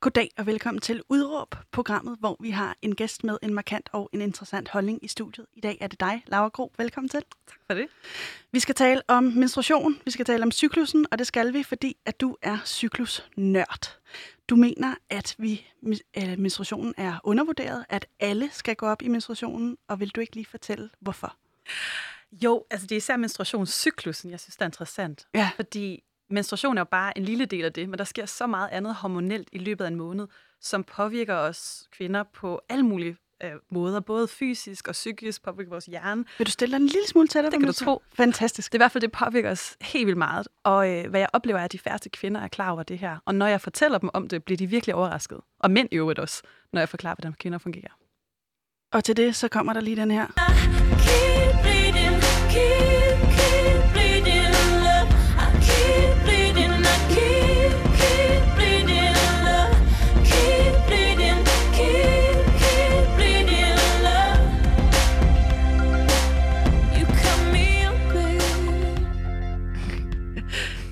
Goddag og velkommen til Udråb, programmet, hvor vi har en gæst med en markant og en interessant holdning i studiet. I dag er det dig, Laura Gro. Velkommen til. Tak for det. Vi skal tale om menstruation, vi skal tale om cyklusen, og det skal vi, fordi at du er cyklusnørd. Du mener, at vi, øh, menstruationen er undervurderet, at alle skal gå op i menstruationen, og vil du ikke lige fortælle, hvorfor? Jo, altså det er især menstruationscyklusen, jeg synes, der er interessant. Ja. Fordi menstruation er jo bare en lille del af det, men der sker så meget andet hormonelt i løbet af en måned, som påvirker os kvinder på alle mulige øh, måder, både fysisk og psykisk, påvirker vores hjerne. Vil du stille dig en lille smule tættere? Det kan du tro. Fantastisk. Det er i hvert fald, det påvirker os helt vildt meget. Og øh, hvad jeg oplever, er, at de færreste kvinder er klar over det her. Og når jeg fortæller dem om det, bliver de virkelig overrasket. Og mænd i øvrigt også, når jeg forklarer, hvordan kvinder fungerer. Og til det, så kommer der lige den her.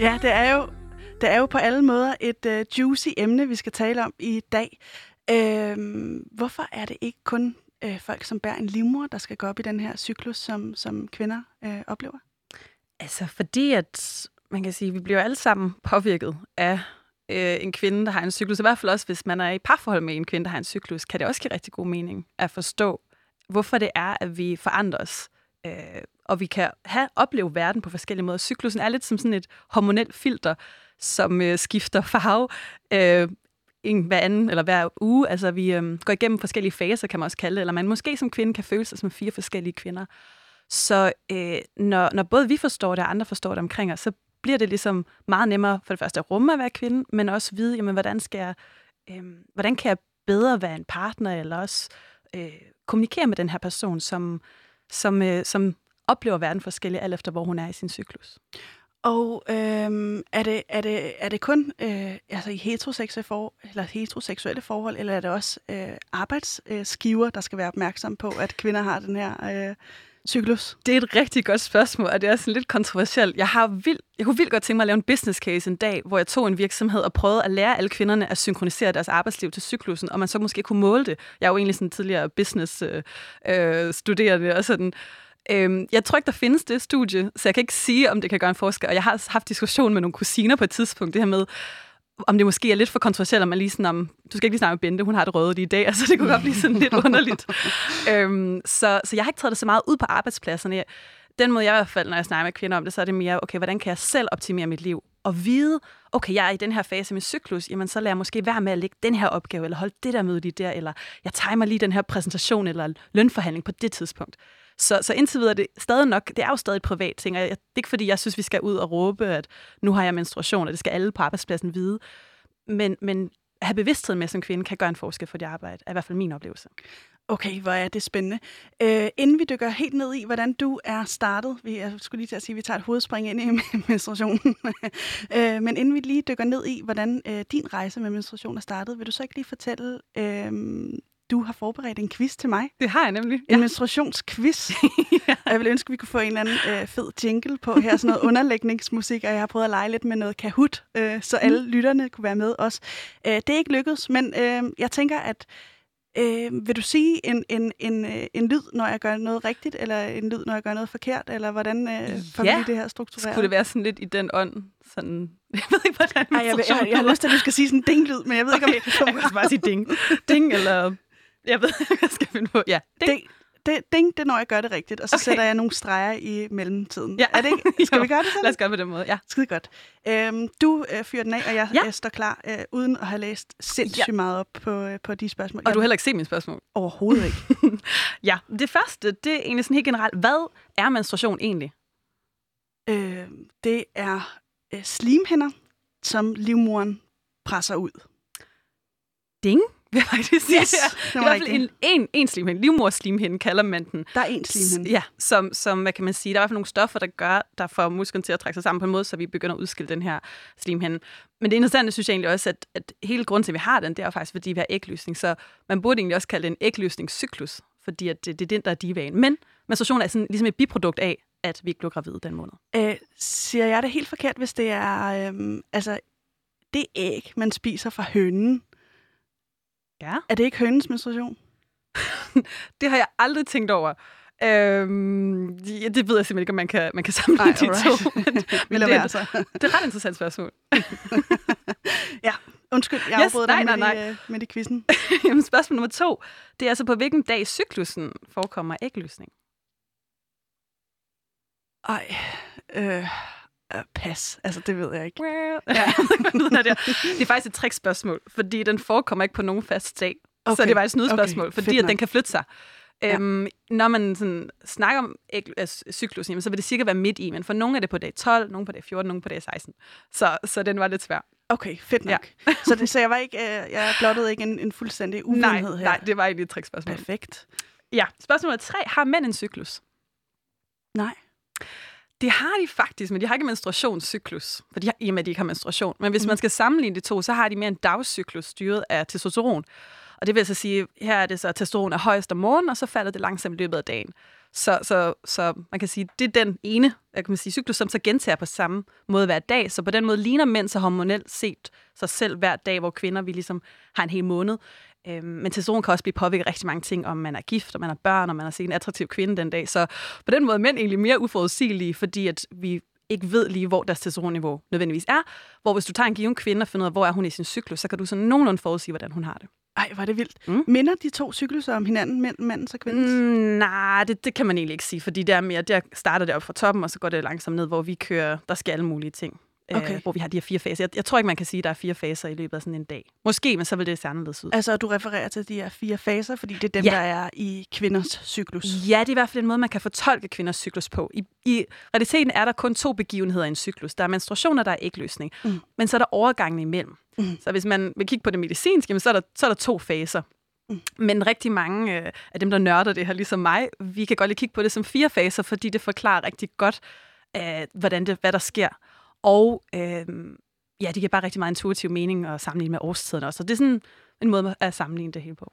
Ja, det er jo, det er jo på alle måder et uh, juicy emne, vi skal tale om i dag. Øhm, hvorfor er det ikke kun øh, folk, som bærer en livmor, der skal gå op i den her cyklus, som, som kvinder øh, oplever? Altså fordi, at man kan sige, at vi bliver alle sammen påvirket af øh, en kvinde, der har en cyklus. I hvert fald også, hvis man er i parforhold med en kvinde, der har en cyklus, kan det også give rigtig god mening at forstå, hvorfor det er, at vi forandrer os. Øh, og vi kan have, opleve verden på forskellige måder. Cyklusen er lidt som sådan et hormonelt filter, som øh, skifter farve øh, en, hver anden eller hver uge. Altså vi øh, går igennem forskellige faser, kan man også kalde det, eller man måske som kvinde kan føle sig som fire forskellige kvinder. Så øh, når, når både vi forstår det, og andre forstår det omkring os, så bliver det ligesom meget nemmere for det første at rumme at være kvinde, men også vide, jamen, hvordan, skal jeg, øh, hvordan kan jeg bedre være en partner, eller også øh, kommunikere med den her person, som, som, øh, som oplever verden forskelligt, alt efter hvor hun er i sin cyklus. Og øhm, er, det, er, det, er det kun øh, altså i heteroseksuelle, for, eller heteroseksuelle forhold, eller er det også øh, arbejdsgiver, der skal være opmærksom på, at kvinder har den her øh, cyklus? Det er et rigtig godt spørgsmål, og det er sådan lidt kontroversielt. Jeg, har vild, jeg kunne vildt godt tænke mig at lave en business case en dag, hvor jeg tog en virksomhed og prøvede at lære alle kvinderne at synkronisere deres arbejdsliv til cyklusen, og man så måske kunne måle det. Jeg er jo egentlig sådan tidligere business øh, øh, studerende og sådan. Øhm, jeg tror ikke, der findes det studie, så jeg kan ikke sige, om det kan gøre en forskel. Og jeg har haft diskussion med nogle kusiner på et tidspunkt, det her med, om det måske er lidt for kontroversielt, om man lige sådan om, du skal ikke lige snakke med Bente, hun har det røde lige i dag, altså det kunne godt blive sådan lidt underligt. øhm, så, så jeg har ikke taget det så meget ud på arbejdspladserne. Den måde, jeg i hvert fald, når jeg snakker med kvinder om det, så er det mere, okay, hvordan kan jeg selv optimere mit liv? Og vide, okay, jeg er i den her fase med cyklus, jamen så lader jeg måske være med at lægge den her opgave, eller holde det der møde lige der, eller jeg timer lige den her præsentation, eller lønforhandling på det tidspunkt. Så, så indtil videre er det stadig nok, det er jo stadig et privat ting, og jeg, det er ikke fordi, jeg synes, vi skal ud og råbe, at nu har jeg menstruation, og det skal alle på arbejdspladsen vide. Men, men at have bevidsthed med som kvinde kan gøre en forskel for dit arbejde, er i hvert fald min oplevelse. Okay, hvor er det spændende. Øh, inden vi dykker helt ned i, hvordan du er startet, vi, jeg skulle lige til at sige, at vi tager et hovedspring ind i menstruationen, øh, men inden vi lige dykker ned i, hvordan øh, din rejse med menstruation er startet, vil du så ikke lige fortælle, øh, du har forberedt en quiz til mig? Det har jeg nemlig. En menstruationsquiz. ja. Og jeg vil ønske, at vi kunne få en eller anden øh, fed jingle på her, sådan noget underlægningsmusik, og jeg har prøvet at lege lidt med noget Kahoot, øh, så alle Mm. lytterne kunne være med også. Øh, det er ikke lykkedes, men øh, jeg tænker, at øh, vil du sige en, en, en, øh, en lyd, når jeg gør noget rigtigt, eller en lyd, når jeg gør noget forkert, eller hvordan øh, får Ja. vi det her struktureret? Skulle det være sådan lidt i den ånd? Sådan, jeg ved ikke, hvordan Ej, jeg, jeg, jeg, jeg har lyst til, at du skal sige sådan en ding-lyd, men jeg ved ikke, om Okay, jeg kan bare sige ding. Ding, eller... Jeg ved hvad jeg skal finde på. Ja, ding. Ding, det, ding, det er, når jeg gør det rigtigt, og så Okay. sætter jeg nogle streger i mellemtiden. Ja. Er det ikke? Skal vi gøre det sådan? Lad os gøre på den måde, ja. Skide godt. Øhm, du øh, fyrer den af, og jeg Ja. står klar, øh, uden at have læst sindssygt Ja. meget op på, øh, på de spørgsmål. Og du har Jeg- heller ikke set mine spørgsmål. Overhovedet ikke. Ja, det første, det er egentlig sådan helt generelt. Hvad er menstruation egentlig? øh, det er øh, slimhænder, som livmoren presser ud. Ding, vil jeg faktisk sige. Yes, det er i hvert fald en, en, en slimhinde. Livmorslimhinde kalder man den. Der er en slimhinde. Ja, som, som, hvad kan man sige, der er i hvert fald nogle stoffer, der gør, der får musklen til at trække sig sammen på en måde, så vi begynder at udskille den her slimhinde. Men det interessante synes jeg egentlig også, at, at hele grunden til, at vi har den, det er faktisk, fordi vi har ægløsning. Så man burde egentlig også kalde det en ægløsningscyklus, fordi at det, det er den, der er divaen. Men menstruation er sådan, ligesom et biprodukt af, at vi ikke blev gravide den måned. Øh, siger jeg det helt forkert, hvis det er øh, altså det æg, man spiser fra hønen, Ja. Er det ikke hønens menstruation? Det har jeg aldrig tænkt over. Øhm, ja, det ved jeg simpelthen ikke, om man kan, man kan sammenligne Nej, de alright. to. Men, men det, er, så. det er et ret interessant spørgsmål. Undskyld, jeg Yes, nej, dig nej, midt, i, øh, midt i quizzen. Jamen, spørgsmål nummer to, det er altså på hvilken dag i cyklusen forekommer ægløsning? Ej, øh, øh, pas. Altså, det ved jeg ikke. Well. Ja. det, er. det er faktisk et trickspørgsmål, fordi den forekommer ikke på nogen fast dag. Okay. Så det var et snydspørgsmål, okay, fordi fedt at nok. den kan flytte sig. Ja. Øhm, når man sådan snakker om altså, cyklusen, jamen, så vil det cirka være midt i, men for nogle er det på dag 12, nogle på dag 14, nogle på dag 16. Så, så den var lidt svær. Okay, fedt nok. Ja. så, det, så jeg var ikke, øh, jeg blottede ikke en, en fuldstændig Nej, uvidenhed her. nej, det var egentlig et trickspørgsmål. Perfekt. Ja, spørgsmål nummer tre. Har mænd en cyklus? Nej. Det har de faktisk, men de har ikke menstruationscyklus, for de har, i og med, at de ikke har menstruation. Men hvis mm. man skal sammenligne de to, så har de mere en dagscyklus styret af testosteron. Og det vil altså sige, her er det så, at testosteron er højst om morgenen, og så falder det langsomt i løbet af dagen. Så, så, så man kan sige, det er den ene jeg kan man sige, cyklus, som så gentager på samme måde hver dag. Så på den måde ligner mænd så hormonelt set sig selv hver dag, hvor kvinder vi ligesom har en hel måned. Øhm, men testosteron kan også blive påvirket af rigtig mange ting, om man er gift, om man har børn, om man har set en attraktiv kvinde den dag. Så på den måde er mænd egentlig mere uforudsigelige, fordi at vi ikke ved lige, hvor deres testosteronniveau nødvendigvis er. Hvor hvis du tager en given kvinde og finder ud af, hvor er hun i sin cyklus, så kan du sådan nogenlunde forudsige, hvordan hun har det. Ej, var det vildt. Mm. Minder de to cykluser om hinanden, mænd, mandens og kvindens? Mm, nej, det, det kan man egentlig ikke sige, fordi det er mere, der starter det op fra toppen, og så går det langsomt ned, hvor vi kører, der skal alle mulige ting. Okay. Øh, hvor vi har de her fire faser. Jeg, jeg tror ikke, man kan sige, at der er fire faser i løbet af sådan en dag. Måske, men så vil det se anderledes ud. Altså, du refererer til de her fire faser, fordi det er dem, Ja. der er i kvinders cyklus. Ja, det er i hvert fald en måde, man kan fortolke kvinders cyklus på. I, I realiteten er der kun to begivenheder i en cyklus. Der er menstruation, og der er ægløsning. Mm. Men så er der overgangen imellem. Mm. Så hvis man vil kigge på det medicinske, jamen, så, er der, så er der to faser. Mm. Men rigtig mange øh, af dem, der nørder det her, ligesom mig, vi kan godt lige kigge på det som fire faser, fordi det forklarer rigtig godt, øh, hvordan det, hvad der sker. Og øh, ja, det giver bare rigtig meget intuitiv mening at sammenligne med årstiden også. Så det er sådan en måde at sammenligne det hele på.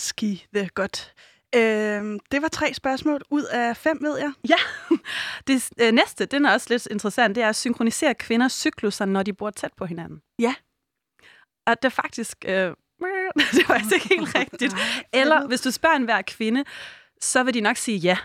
Ski, det er godt. Øhm, det var tre spørgsmål ud af fem, ved jeg. Ja, det øh, næste, den er også lidt interessant, det er at synkronisere kvinders cykluser, når de bor tæt på hinanden. Ja. Og det er faktisk, øh, det var faktisk ikke helt rigtigt. Eller hvis du spørger en hver kvinde, så vil de nok sige ja.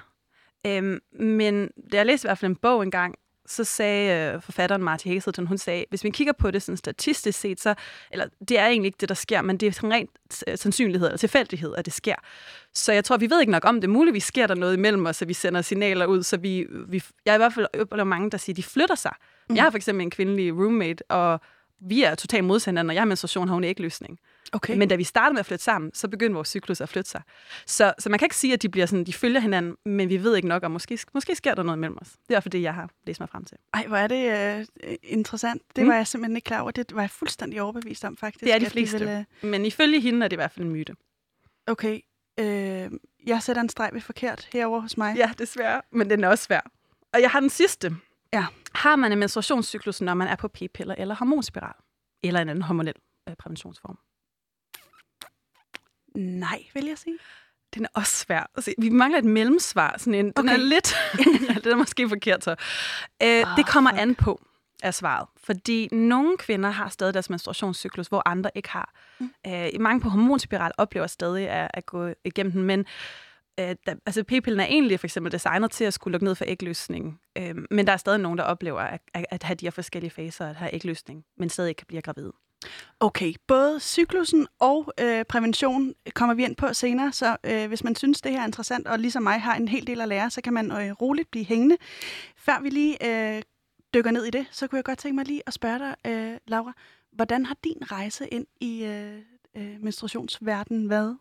Øhm, men da jeg læste i hvert fald en bog engang, så sagde øh, forfatteren Marty Hazelton, hun sagde, hvis vi kigger på det sådan statistisk set, så, eller det er egentlig ikke det, der sker, men det er sådan rent øh, sandsynlighed eller tilfældighed, at det sker. Så jeg tror, vi ved ikke nok om det. Muligvis sker der noget imellem os, at vi sender signaler ud, så vi, vi jeg har i hvert fald oplevet mange, der siger, de flytter sig. Mm. Jeg har for eksempel en kvindelig roommate, og vi er totalt modsætninger. Når jeg har menstruation, har hun ikke løsning. Okay. Men da vi startede med at flytte sammen, så begyndte vores cyklus at flytte sig. Så, så man kan ikke sige, at de bliver sådan, de følger hinanden, men vi ved ikke nok, og måske, måske sker der noget mellem os. Det er fald det, jeg har læst mig frem til. Ej, hvor er det øh, interessant. Det Mm. var jeg simpelthen ikke klar over. Det var jeg fuldstændig overbevist om, faktisk. Det er de fleste. Vil, øh, Men ifølge hende er det i hvert fald en myte. okay, øh, jeg sætter en streg ved forkert herover hos mig. Ja, desværre. Men den er også svær. Og jeg har den sidste. Ja. Har man en menstruationscyklus, når man er på p-piller eller hormonspiral? Eller en anden hormonel øh, præventionsform? Nej, vil jeg sige. Den er også svær. Altså, vi mangler et mellemsvar. Sådan en, Den er Okay. lidt... ja, det er måske forkert så. Øh, Ah, det kommer fuck. an på, er svaret. Fordi nogle kvinder har stadig deres menstruationscyklus, hvor andre ikke har. Mm. Øh, mange på hormonspiral oplever stadig at, at gå igennem den, men øh, der, altså p-pillen er egentlig for eksempel designet til at skulle lukke ned for ægløsning. Øh, men der er stadig nogen, der oplever at, at, at have de her forskellige faser, at have ægløsning, men stadig ikke kan blive gravid. Okay, både cyklusen og øh, prævention kommer vi ind på senere, så øh, hvis man synes, det her er interessant, og ligesom mig har en hel del at lære, så kan man øh, roligt blive hængende. Før vi lige øh, dykker ned i det, så kunne jeg godt tænke mig lige at spørge dig, øh, Laura, hvordan har din rejse ind i øh, øh, menstruationsverdenen været?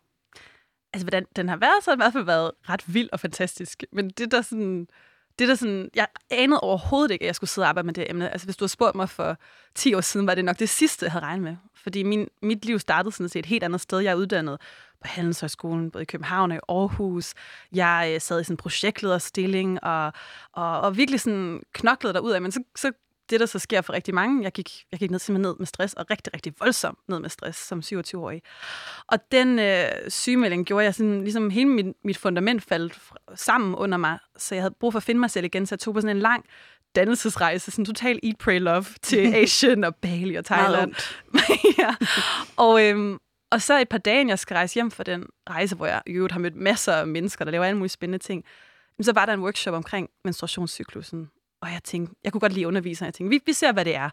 Altså, hvordan den har været, så har den i hvert fald været ret vild og fantastisk. Men det der sådan... Det der sådan, jeg anede overhovedet ikke, at jeg skulle sidde og arbejde med det emne. Altså, hvis du havde spurgt mig for 10 år siden, var det nok det sidste, jeg havde regnet med. Fordi min, mit liv startede sådan set et helt andet sted. Jeg er uddannet på Handelshøjskolen, både i København og i Aarhus. Jeg øh, sad i sådan en projektlederstilling og, og, og virkelig sådan knoklede derud af. Men så, så det, der så sker for rigtig mange, jeg gik, jeg gik ned, simpelthen ned med stress, og rigtig, rigtig voldsomt ned med stress som 27-årig. Og den øh, sygemelding gjorde jeg sådan, ligesom hele mit, mit fundament faldt sammen under mig, så jeg havde brug for at finde mig selv igen, så jeg tog på sådan en lang dannelsesrejse, sådan total eat, pray, love til Asien og Bali og Thailand. ja. Og, øhm, Og så et par dage, jeg skal rejse hjem fra den rejse, hvor jeg i øvrigt har mødt masser af mennesker, der laver alle mulige spændende ting, så var der en workshop omkring menstruationscyklusen. Og jeg tænkte, jeg kunne godt lide underviseren. Jeg tænkte, vi, vi ser, hvad det er.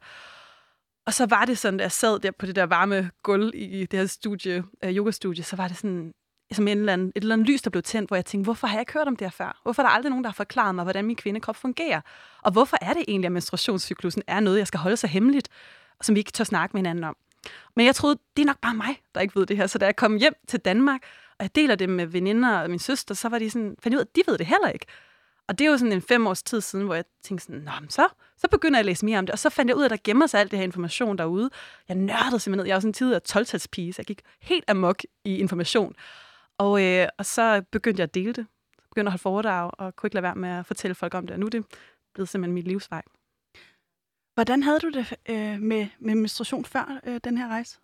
Og så var det sådan, da jeg sad der på det der varme gulv i det her studie, øh, yoga-studie, så var det sådan, som en eller anden, et eller andet lys, der blev tændt, hvor jeg tænkte, hvorfor har jeg ikke hørt om det her før? Hvorfor er der aldrig nogen, der har forklaret mig, hvordan min kvindekrop fungerer? Og hvorfor er det egentlig, at menstruationscyklusen er noget, jeg skal holde så hemmeligt, som vi ikke tør snakke med hinanden om? Men jeg troede, det er nok bare mig, der ikke ved det her. Så da jeg kom hjem til Danmark, og jeg deler det med veninder og min søster, så var de sådan, fandt ud af, at de ved det heller ikke. Og det er jo sådan en fem års tid siden, hvor jeg tænkte sådan, Nå, men så, så begynder jeg at læse mere om det. Og så fandt jeg ud af, at der gemmer sig alt det her information derude. Jeg nørdede simpelthen ned. Jeg var sådan en tid af 12 så jeg gik helt amok i information. Og, øh, og så begyndte jeg at dele det. Begyndte at holde foredrag, og kunne ikke lade være med at fortælle folk om det. Og nu er det blevet simpelthen mit livsvej. Hvordan havde du det øh, med, med menstruation før øh, den her rejse?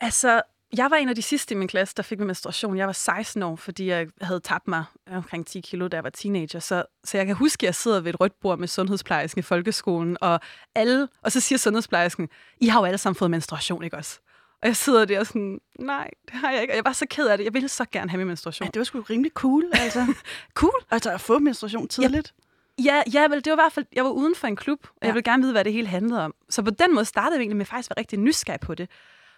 Altså, jeg var en af de sidste i min klasse, der fik min menstruation. Jeg var 16 år, fordi jeg havde tabt mig omkring 10 kilo, da jeg var teenager. Så, så jeg kan huske, at jeg sidder ved et rødt bord med sundhedsplejersken i folkeskolen, og alle, og så siger sundhedsplejersken, I har jo alle sammen fået menstruation, ikke også? Og jeg sidder der sådan, nej, det har jeg ikke. Og jeg var så ked af det. Jeg ville så gerne have min menstruation. Ja, det var sgu rimelig cool, altså. Cool. altså at få menstruation tidligt. Ja, ja, vel, det var i hvert fald, jeg var uden for en klub, og Ja. jeg ville gerne vide, hvad det hele handlede om. Så på den måde startede jeg egentlig med faktisk at være rigtig nysgerrig på det.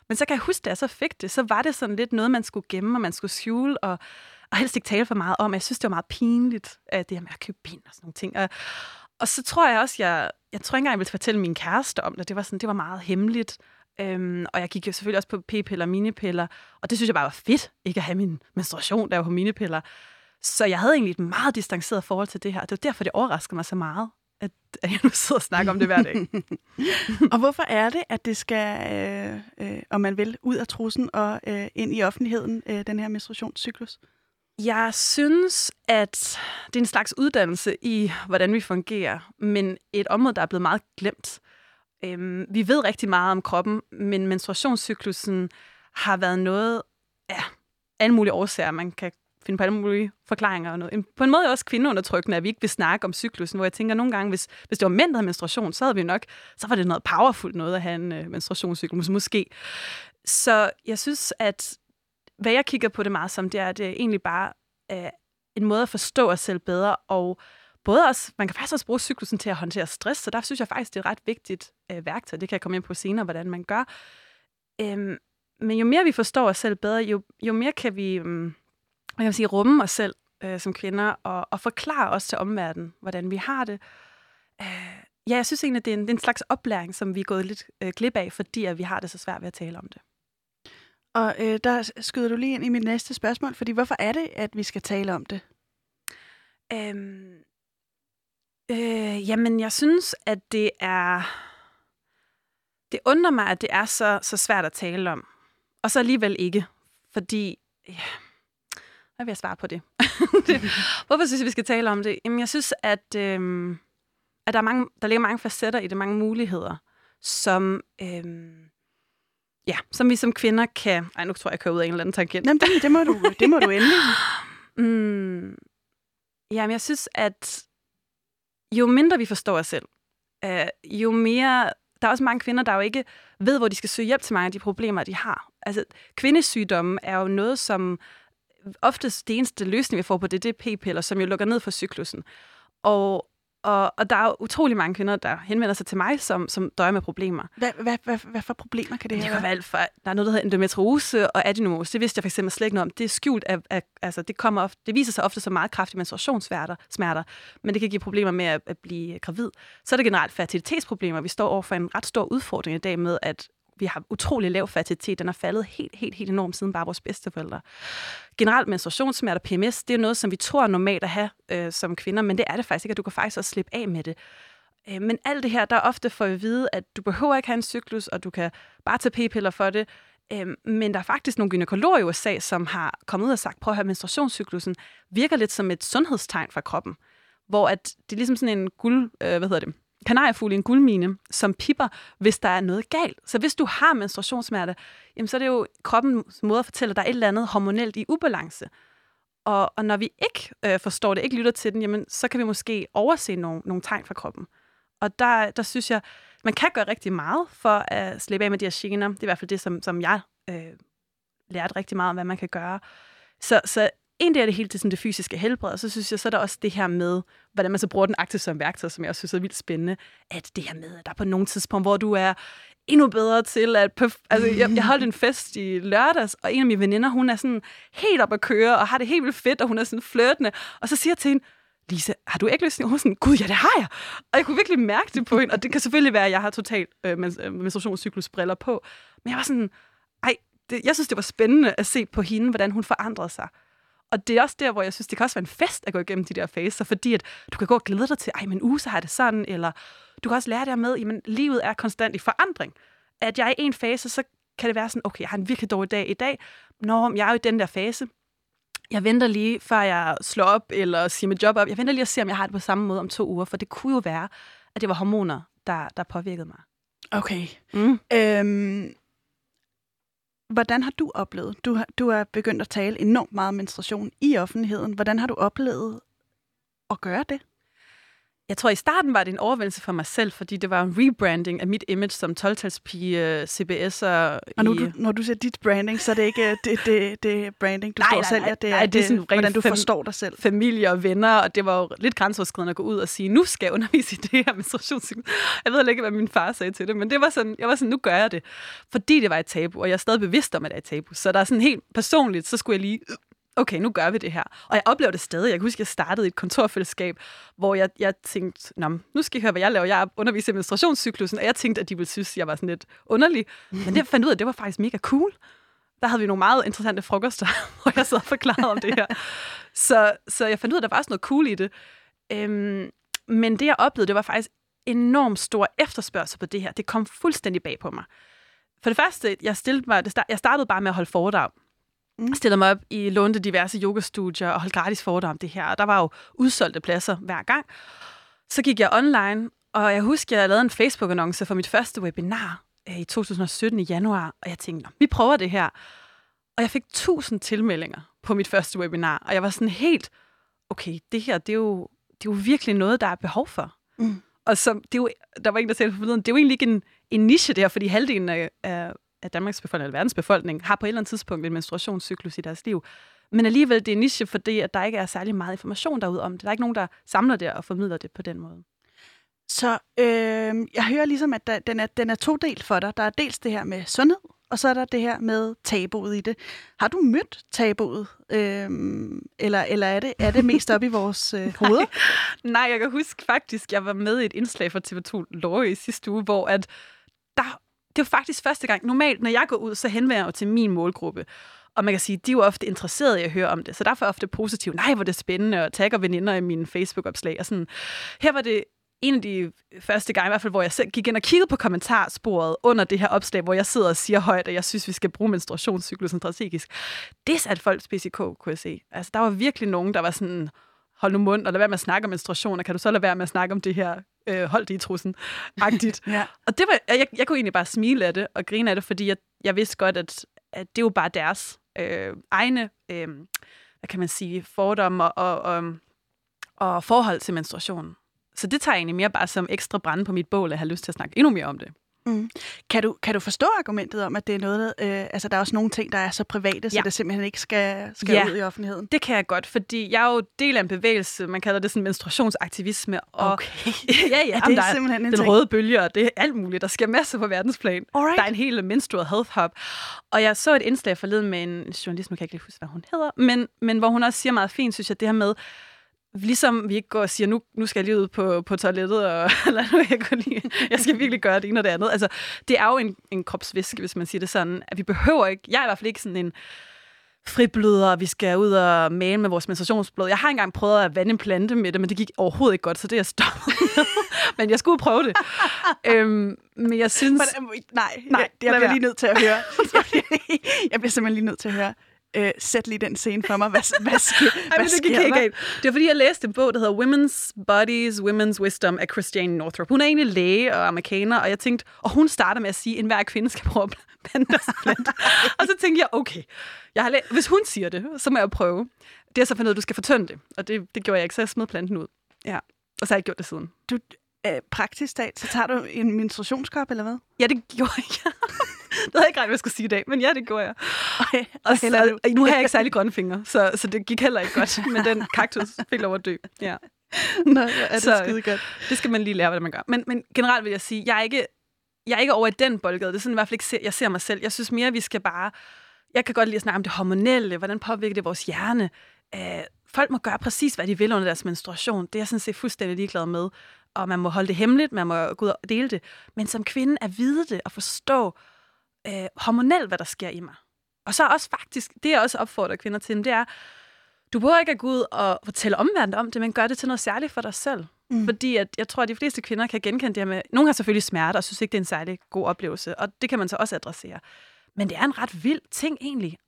Men så kan jeg huske, da jeg så fik det, så var det sådan lidt noget, man skulle gemme, og man skulle skjule, og, og helst ikke tale for meget om. Jeg synes, det var meget pinligt, at det her med at købe bind og sådan nogle ting. Og, og så tror jeg også, jeg, jeg tror ikke engang, jeg ville fortælle min kæreste om det. Det var, sådan, det var meget hemmeligt. Øhm, og jeg gik jo selvfølgelig også på p-piller og minipiller, og det synes jeg bare var fedt, ikke at have min menstruation, der var på minipiller. Så jeg havde egentlig et meget distanceret forhold til det her. Det var derfor, det overraskede mig så meget, at, at jeg nu sidder og snakker om det hver dag. Og hvorfor er det, at det skal, øh, øh, om man vil, ud af trussen og øh, ind i offentligheden, øh, den her menstruationscyklus? Jeg synes, at det er en slags uddannelse i, hvordan vi fungerer, men et område, der er blevet meget glemt. Øhm, vi ved rigtig meget om kroppen, men menstruationscyklusen har været noget af alle mulige årsager. Man kan finde på alle mulige forklaringer. Og noget. På en måde også kvindeundertrykkende, at vi ikke vil snakke om cyklusen, hvor jeg tænker nogle gange, hvis, hvis det var mænd, der havde menstruation, så havde vi nok, så var det noget powerful noget at have en øh, menstruationscyklus, måske. Så jeg synes, at hvad jeg kigger på det meget som, det er, at det er egentlig bare øh, en måde at forstå os selv bedre, og både også, man kan faktisk også bruge cyklusen til at håndtere stress, så der synes jeg faktisk, det er et ret vigtigt øh, værktøj. Det kan jeg komme ind på senere, hvordan man gør. Øhm, men jo mere vi forstår os selv bedre, jo, jo mere kan vi øhm, jeg vil sige, rumme os selv øh, som kvinder, og, og forklare os til omverdenen, hvordan vi har det. Øh, ja, jeg synes egentlig, det er en, det er en slags oplæring, som vi er gået lidt øh, glip af, fordi at vi har det så svært ved at tale om det. Og øh, der skyder du lige ind i mit næste spørgsmål, fordi hvorfor er det, at vi skal tale om det? Øhm, øh, jamen, jeg synes, at det er... Det undrer mig, at det er så, så svært at tale om. Og så alligevel ikke. Fordi... Ja, hvad vil jeg svare på det? det hvorfor synes jeg, vi skal tale om det? Jamen, jeg synes, at, øhm, at der, er mange, der ligger mange facetter i det, mange muligheder, som... Øhm, ja, som vi som kvinder kan... Ej, nu tror jeg, jeg kører ud af en eller anden tangent. Jamen, det, det, må du, det må du endelig. Mm, jamen, jeg synes, at jo mindre vi forstår os selv, øh, jo mere... Der er også mange kvinder, der jo ikke ved, hvor de skal søge hjælp til mange af de problemer, de har. Altså, kvindesygdomme er jo noget, som oftest det eneste løsning, vi får på det, det er p-piller, som jo lukker ned for cyklusen. Og, og, og der er utrolig mange kvinder, der henvender sig til mig, som, som døjer med problemer. Hvad, hvad, hvad, hvad for problemer kan det Det være? alt fra, der er noget, der hedder endometriose og adenomose. Det vidste jeg for eksempel slet ikke noget om. Det er skjult af, af altså det, kommer ofte, det viser sig ofte som meget kraftige menstruationssmerter, smerter, men det kan give problemer med at, at blive gravid. Så er der generelt fertilitetsproblemer. Vi står over for en ret stor udfordring i dag med, at vi har utrolig lav fertilitet. Den er faldet helt, helt, helt enormt siden bare vores bedsteforældre. Generelt menstruationssmerter, PMS, det er noget, som vi tror er normalt at have øh, som kvinder, men det er det faktisk ikke, at du kan faktisk også slippe af med det. Øh, Men alt det her, der er ofte for at vide, at du behøver ikke have en cyklus, og du kan bare tage p-piller for det. Øh, Men der er faktisk nogle gynekologer i USA, som har kommet ud og sagt, prøv at høre, menstruationscyklusen virker lidt som et sundhedstegn fra kroppen. Hvor at det er ligesom sådan en guld, øh, hvad hedder det, kanariefugl i en guldmine, som pipper, hvis der er noget galt. Så hvis du har menstruationssmerte, jamen så er det jo kroppens måde at fortælle, at der er et eller andet hormonelt i ubalance. Og, og når vi ikke øh, forstår det, ikke lytter til den, jamen, så kan vi måske overse nogle, nogle tegn fra kroppen. Og der, der synes jeg, man kan gøre rigtig meget for at slippe af med de her gener. Det er i hvert fald det, som, som jeg øh, lærte rigtig meget om, hvad man kan gøre. Så, så en del af det hele til sådan det fysiske helbred, og så synes jeg, så er der også det her med, hvordan man så bruger den aktivt som værktøj, som jeg også synes er vildt spændende, at det her med, at der er på nogle tidspunkt, hvor du er endnu bedre til at... Perf- altså, jeg, jeg holdt en fest i lørdags, og en af mine veninder, hun er sådan helt op at køre, og har det helt vildt fedt, og hun er sådan flirtende, og så siger jeg til hende, Lise, har du ikke lyst til Hun er sådan, gud, ja, det har jeg. Og jeg kunne virkelig mærke det på hende. Og det kan selvfølgelig være, at jeg har totalt øh, øh, menstruationscyklusbriller på. Men jeg var sådan, ej, det, jeg synes, det var spændende at se på hende, hvordan hun forandrede sig. Og det er også der, hvor jeg synes, det kan også være en fest at gå igennem de der faser, fordi at du kan gå og glæde dig til, ej, men uge, så har det sådan, eller du kan også lære det med, at livet er konstant i forandring. At jeg er i en fase, så kan det være sådan, okay, jeg har en virkelig dårlig dag i dag. Nå, men jeg er jo i den der fase. Jeg venter lige, før jeg slår op eller siger mit job op. Jeg venter lige at se, om jeg har det på samme måde om to uger, for det kunne jo være, at det var hormoner, der, der påvirkede mig. Okay. Mm. Øhm, hvordan har du oplevet? Du har, du er begyndt at tale enormt meget om menstruation i offentligheden. Hvordan har du oplevet at gøre det? Jeg tror, i starten var det en overvældelse for mig selv, fordi det var en rebranding af mit image som 12-talspige, CBS'er. Og nu, i... du, når du siger dit branding, så er det ikke øh, det, det, det branding, du Nej, står nej, sælger. nej. Det er, Nej, det er sådan det, hvordan du forstår dig selv. familie og venner, og det var jo lidt grænseoverskridende at gå ud og sige, nu skal jeg undervise i det her menstruationscyklus. Jeg ved ikke, hvad min far sagde til det, men det var sådan, jeg var sådan, nu gør jeg det. Fordi det var et tabu, og jeg er stadig bevidst om, at det er et tabu. Så der er sådan helt personligt, så skulle jeg lige, øh, okay, nu gør vi det her. Og jeg oplever det stadig. Jeg kan huske, at jeg startede i et kontorfællesskab, hvor jeg, jeg tænkte, Nå, nu skal I høre, hvad jeg laver. Jeg underviser i menstruationscyklusen, og jeg tænkte, at de ville synes, at jeg var sådan lidt underlig. Men det fandt ud af, at det var faktisk mega cool. Der havde vi nogle meget interessante frokoster, hvor jeg sad og forklarede om det her. Så, så jeg fandt ud af, at der var også noget cool i det. Øhm, men det, jeg oplevede, det var faktisk enormt stor efterspørgsel på det her. Det kom fuldstændig bag på mig. For det første, jeg, stillede mig, det start, jeg startede bare med at holde foredrag. Mm. Stillede mig op i lånte diverse yogastudier og holdt gratis foredrag om det her. Og der var jo udsolgte pladser hver gang. Så gik jeg online, og jeg husker, jeg lavede en Facebook-annonce for mit første webinar øh, i 2017 i januar. Og jeg tænkte, "Nå, vi prøver det her. Og jeg fik 1000 tilmeldinger på mit første webinar. Og jeg var sådan helt, okay, det her, det er jo, det er jo virkelig noget, der er behov for. Mm. Og så, det er jo, der var en, der sagde forleden, det er jo egentlig ikke en, en niche der, fordi halvdelen af, af, af Danmarks befolkning, eller verdens befolkning, har på et eller andet tidspunkt en menstruationscyklus i deres liv. Men alligevel, det er niche, fordi at der ikke er særlig meget information derude om det. Der er ikke nogen, der samler det og formidler det på den måde. Så øh, jeg hører ligesom, at der, den, er, den er to del for dig. Der er dels det her med sundhed, og så er der det her med tabuet i det. Har du mødt tabuet? Øh, eller eller er, det, er det mest op i vores øh, hoveder? Nej, jeg kan huske faktisk, jeg var med i et indslag fra TV2 Lorge i sidste uge, hvor at der, det var faktisk første gang. Normalt, når jeg går ud, så henvender jeg jo til min målgruppe. Og man kan sige, de er jo ofte interesserede i at høre om det. Så derfor er ofte positivt. Nej, hvor er det spændende, og tagger veninder i mine Facebook-opslag. Og sådan. Her var det en af de første gange, i hvert fald, hvor jeg selv gik ind og kiggede på kommentarsporet under det her opslag, hvor jeg sidder og siger højt, at jeg synes, vi skal bruge menstruationscyklusen strategisk. Det satte folk spids kunne jeg se. Altså, der var virkelig nogen, der var sådan, hold nu mund, og lad være med at snakke om menstruation, og kan du så lade være med at snakke om det her, øh, hold det i trussen, agtigt. ja. Og det var, jeg, jeg kunne egentlig bare smile af det og grine af det, fordi jeg, jeg vidste godt, at, at det er jo bare deres øh, egne, øh, hvad kan man sige, fordomme og, og, og, og forhold til menstruation. Så det tager jeg egentlig mere bare som ekstra brænde på mit bål, at have lyst til at snakke endnu mere om det. Mm. Kan, du, kan du forstå argumentet om, at det er noget, øh, altså der er også nogle ting, der er så private, så Ja. det simpelthen ikke skal, skal Ja. ud i offentligheden? Det kan jeg godt, fordi jeg er jo del af en bevægelse, man kalder det sådan menstruationsaktivisme. Og, Okay. ja, ja, Er det der er simpelthen en den ting? røde bølge, og det er alt muligt. Der sker masser på verdensplan. Alright. Der er en hel menstrual health hub. Og jeg så et indslag forleden med en journalist, nu kan jeg ikke huske, hvad hun hedder, men, men hvor hun også siger meget fint, synes jeg, det her med, ligesom vi ikke går og siger, nu, nu skal jeg lige ud på, på toilettet, og eller nu jeg, lige, jeg skal virkelig gøre det ene og det andet. Altså, det er jo en, en kropsvæske, hvis man siger det sådan, at vi behøver ikke, jeg er i hvert fald ikke sådan en fribløder, vi skal ud og male med vores menstruationsblod. Jeg har engang prøvet at vande en plante med det, men det gik overhovedet ikke godt, så det er jeg stoppet men jeg skulle prøve det. øhm, men jeg synes... Men, nej, Nej, jeg, jeg bliver lige nødt til at høre. jeg bliver simpelthen lige nødt til at høre. Øh, sæt lige den scene for mig. Hvad, hvad, sker, Ej, hvad det gik sker helt der? galt. Det var fordi, jeg læste en bog, der hedder Women's Bodies, Women's Wisdom af Christiane Northrup. Hun er egentlig læge og amerikaner, og jeg tænkte, og hun starter med at sige, at enhver kvinde skal prøve at blande og så tænkte jeg, okay, jeg har læ- hvis hun siger det, så må jeg prøve. Det er så fundet at du skal fortynde det, og det, det gjorde jeg ikke, så jeg smed planten ud. Ja. Og så har jeg ikke gjort det siden. Du, øh, praktisk talt, så tager du en menstruationskop, eller hvad? Ja, det gjorde jeg. det havde jeg ikke regnet, jeg skulle sige i dag, men ja, det gjorde jeg. Ej, Og så, nu har jeg ikke særlig grønne fingre, så, så det gik heller ikke godt, men den kaktus fik lov at dø. Ja. Nå, er det Så- skide godt. Det skal man lige lære, hvordan man gør. Men, men generelt vil jeg sige, jeg er ikke, jeg er ikke over i den boldgade. Det er sådan i hvert fald ikke, se- jeg ser mig selv. Jeg synes mere, vi skal bare... Jeg kan godt lide at snakke om det hormonelle. Hvordan påvirker det vores hjerne? Øh, folk må gøre præcis, hvad de vil under deres menstruation. Det er jeg sådan set fuldstændig ligeglad med. Og man må holde det hemmeligt, man må gå ud og dele det. Men som kvinde at vide det og forstå øh, hormonelt, hvad der sker i mig. Og så også faktisk, det jeg også opfordrer kvinder til, det er, du behøver ikke at gå ud og fortælle omverdenen om det, men gør det til noget særligt for dig selv. Mm. Fordi at jeg tror, at de fleste kvinder kan genkende det her med... Nogle har selvfølgelig smerte og synes ikke, det er en særlig god oplevelse, og det kan man så også adressere. Men det er en ret vild ting egentlig.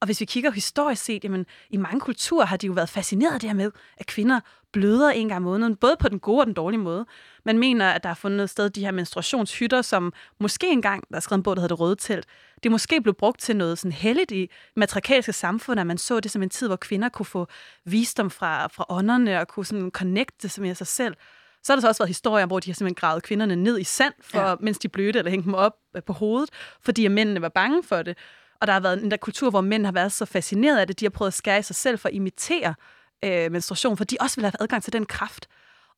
Og hvis vi kigger historisk set, jamen, i mange kulturer har de jo været fascineret af det her med, at kvinder bløder en gang om måneden, både på den gode og den dårlige måde. Man mener, at der er fundet sted de her menstruationshytter, som måske engang, der er skrevet en bog, der hedder Det Røde Telt, det måske blev brugt til noget sådan heldigt i matriarkalske samfund, at man så det som en tid, hvor kvinder kunne få visdom fra, fra ånderne og kunne sådan connecte med sig selv. Så har der så også været historier, hvor de har simpelthen gravet kvinderne ned i sand, for, ja. mens de blødte, eller hængt dem op øh, på hovedet, fordi mændene var bange for det. Og der har været en der kultur, hvor mænd har været så fascineret af det, de har prøvet at skære i sig selv for at imitere øh, menstruation, for de også vil have adgang til den kraft.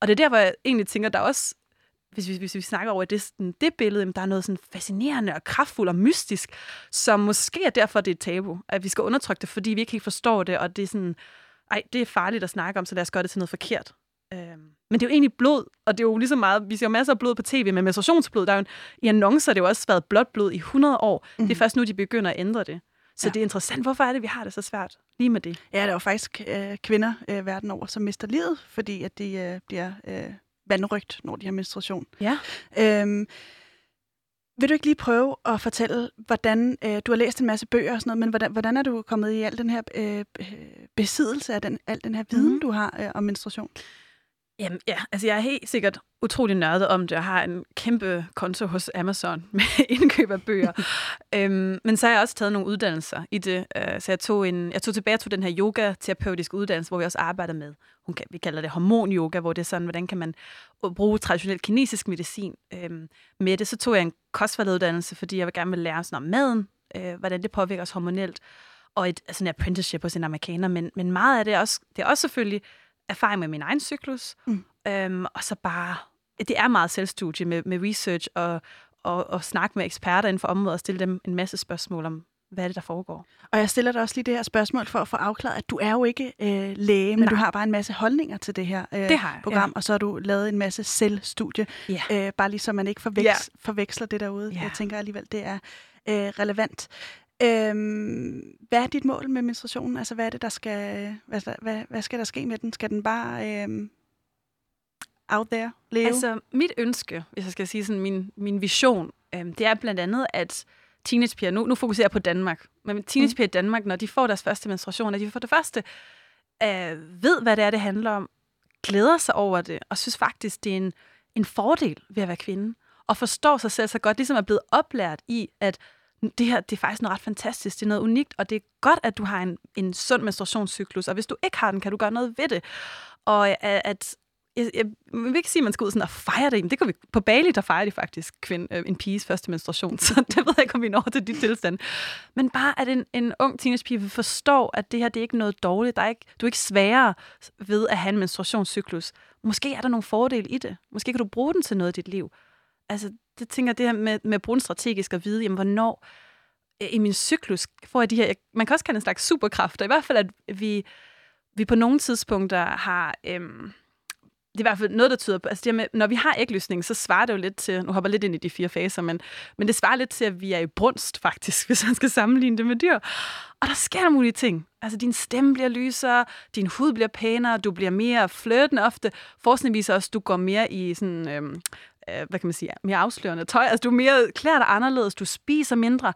Og det er der, hvor jeg egentlig tænker, der også, hvis vi, hvis vi snakker over det, sådan, det billede, jamen, der er noget sådan fascinerende og kraftfuldt og mystisk, som måske er derfor, det er et tabu, at vi skal undertrykke det, fordi vi ikke helt forstår det, og det er sådan, ej, det er farligt at snakke om, så lad os gøre det til noget forkert. Øhm, men det er jo egentlig blod, og det er jo lige så meget, vi ser jo masser af blod på tv, men menstruationsblod, der er jo en, i annoncer, det har jo også været blåt blod i 100 år. Mm. Det er først nu, de begynder at ændre det. Så Ja. det er interessant, hvorfor er det, vi har det så svært lige med det? Ja, der er jo faktisk øh, kvinder øh, verden over, som mister livet, fordi at de øh, bliver øh, vandrygt, når de har menstruation. Ja. Øhm, vil du ikke lige prøve at fortælle, hvordan, øh, du har læst en masse bøger og sådan noget, men hvordan, hvordan er du kommet i al den her øh, øh, besiddelse af den, al den her viden, Mhm. mm. du har øh, om menstruation? Jamen, ja, altså jeg er helt sikkert utrolig nørdet om det. Jeg har en kæmpe konto hos Amazon med indkøb af bøger. øhm, men så har jeg også taget nogle uddannelser i det. Øh, så jeg tog, en, jeg tog tilbage til den her yoga-terapeutiske uddannelse, hvor vi også arbejder med, hun vi kalder det hormon-yoga, hvor det er sådan, hvordan kan man bruge traditionel kinesisk medicin øhm, med det. Så tog jeg en kostvalguddannelse, fordi jeg gerne vil lære sådan om maden, øh, hvordan det påvirker os hormonelt, og et sådan et apprenticeship hos en amerikaner. Men, men meget af det er også, det er også selvfølgelig erfaring med min egen cyklus, Mm. øhm, og så bare, det er meget selvstudie med, med research og, og, og snakke med eksperter inden for området og stille dem en masse spørgsmål om, hvad er det, der foregår. Og jeg stiller dig også lige det her spørgsmål for at få afklaret, at du er jo ikke øh, læge, men Nej. du har bare en masse holdninger til det her øh, Det har jeg, program, ja. og så har du lavet en masse selvstudie, Ja. øh, bare lige så man ikke forveks- Ja. forveksler det derude. Ja. Jeg tænker alligevel, det er øh, relevant. Øhm, hvad er dit mål med menstruationen? Altså, hvad er det, der skal, hvad, hvad, hvad skal der ske med den? Skal den bare øhm, out there leve? Altså, mit ønske, hvis jeg skal sige sådan min, min vision, øhm, det er blandt andet, at teenagepiger, nu, nu fokuserer jeg på Danmark, men teenagepiger i Danmark, når de får deres første menstruation, at de for det første øh, ved, hvad det er, det handler om, glæder sig over det, og synes faktisk, det er en, en fordel ved at være kvinde, og forstår sig selv så godt, ligesom er blevet oplært i, at det her, det er faktisk noget ret fantastisk, det er noget unikt, og det er godt, at du har en, en sund menstruationscyklus, og hvis du ikke har den, kan du gøre noget ved det. Og at, at, jeg, jeg vil ikke sige, at man skal ud sådan og fejre det. Men det kan vi, på Bali, der fejrer de faktisk kvinde, øh, en piges første menstruation, så det ved jeg ikke, om vi når til de tilstand. Men bare, at en, en ung teenagepige vil forstå, at det her, det er ikke noget dårligt. Der er ikke, du er ikke sværere ved at have en menstruationscyklus. Måske er der nogle fordele i det. Måske kan du bruge den til noget i dit liv. Altså, det tænker det her med, med at bruge den strategisk og vide, jamen, hvornår øh, i min cyklus får jeg de her, jeg- man kan også kalde en slags superkræfter. I hvert fald, at vi, vi på nogle tidspunkter har, øhm, det er i hvert fald noget, der tyder på, altså det her med, når vi har ægløsning, så svarer det jo lidt til, nu hopper jeg lidt ind i de fire faser, men, men det svarer lidt til, at vi er i brunst faktisk, hvis man skal sammenligne det med dyr. Og der sker der mulige ting. Altså din stemme bliver lysere, din hud bliver pænere, du bliver mere flirtende ofte. Forskning viser også, at du går mere i sådan, øhm, Øh, hvad kan man sige, mere afslørende tøj. Altså du er mere klæder dig anderledes, du spiser mindre.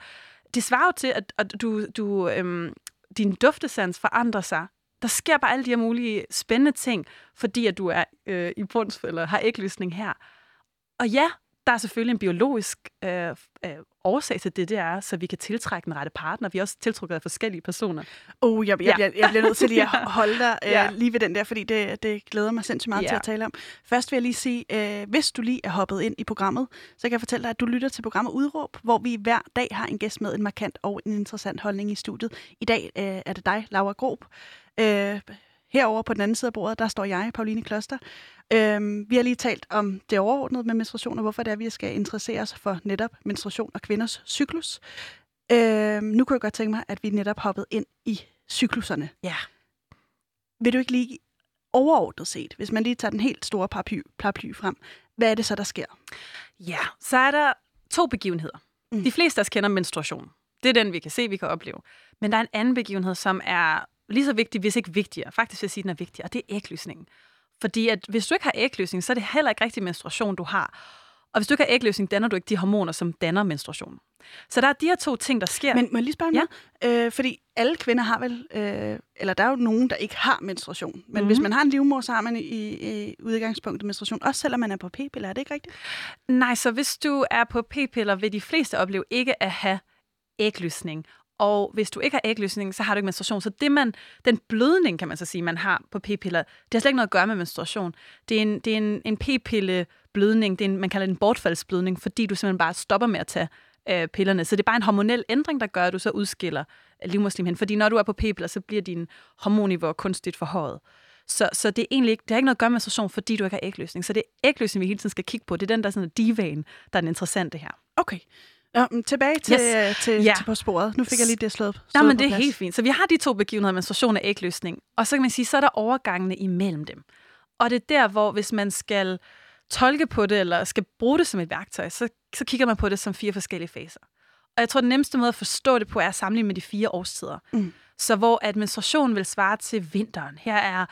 Det svarer jo til, at, at du, du, øhm, din duftesans forandrer sig. Der sker bare alle de her mulige spændende ting, fordi at du er øh, i brunst eller har æglysning her. Og ja, der er selvfølgelig en biologisk øh, øh, årsag til det, det er, så vi kan tiltrække den rette partner. Vi er også tiltrukket af forskellige personer. Oh, jeg, jeg, Ja. jeg, jeg bliver nødt til lige at holde dig øh, Ja. lige ved den der, fordi det, det glæder mig sindssygt meget Ja. til at tale om. Først vil jeg lige sige, øh, hvis du lige er hoppet ind i programmet, så kan jeg fortælle dig, at du lytter til programmet Udråb, hvor vi hver dag har en gæst med en markant og en interessant holdning i studiet. I dag øh, er det dig, Laura Grob. Øh, herover på den anden side af bordet, der står jeg, Pauline Kloster. Øhm, vi har lige talt om det overordnede med menstruation, og hvorfor det er, vi skal interessere os for netop menstruation og kvinders cyklus. Øhm, nu kunne jeg godt tænke mig, at vi netop hoppede ind i cykluserne. Ja. Vil du ikke lige overordnet set, hvis man lige tager den helt store paraply, paraply frem, hvad er det så, der sker? Ja, så er der to begivenheder. Mm. De fleste af os kender menstruation. Det er den, vi kan se, vi kan opleve. Men der er en anden begivenhed, som er lige så vigtig, hvis ikke vigtigere. Faktisk vil jeg sige, den er vigtigere, og det er ægløsningen. Fordi at hvis du ikke har ægløsning, så er det heller ikke rigtig menstruation, du har. Og hvis du ikke har ægløsning, danner du ikke de hormoner, som danner menstruation. Så der er de her to ting, der sker. Men må jeg lige spørge Ja. ja. øh, Fordi alle kvinder har vel, øh, eller der er jo nogen, der ikke har menstruation. Men mm-hmm. Mhm. hvis man har en livmor, så har man i, i udgangspunktet menstruation. Også selvom man er på p-piller, er det ikke rigtigt? Nej, så hvis du er på p-piller, vil de fleste opleve ikke at have ægløsning. Og hvis du ikke har ægløsning, så har du ikke menstruation. Så det man, den blødning, kan man så sige, man har på p-piller, det har slet ikke noget at gøre med menstruation. Det er en, det er en, en p-pille-blødning, det er en, man kalder det en bortfaldsblødning, fordi du simpelthen bare stopper med at tage øh, pillerne. Så det er bare en hormonel ændring, der gør, at du så udskiller øh, livmorslimhinden. Fordi når du er på p-piller, så bliver din hormonniveau kunstigt forhøjet. Så, så det er egentlig ikke, det har ikke noget at gøre med menstruation, fordi du ikke har ægløsning. Så det er ægløsning, vi hele tiden skal kigge på. Det er den, der er sådan divaen, der er den interessante her. Okay. Nå, men tilbage til, Yes. yes. til, Ja. ja. til på sporet. Nu fik jeg lige det slået, slået Nej, men på det er plads. helt fint. Så vi har de to begivenheder, menstruation og ægløsning. Og så kan man sige, så er der overgangene imellem dem. Og det er der, hvor hvis man skal tolke på det, eller skal bruge det som et værktøj, så, så kigger man på det som fire forskellige faser. Og jeg tror, den nemmeste måde at forstå det på, er at sammenligne med de fire årstider. Mm. Så hvor at menstruation vil svare til vinteren. Her er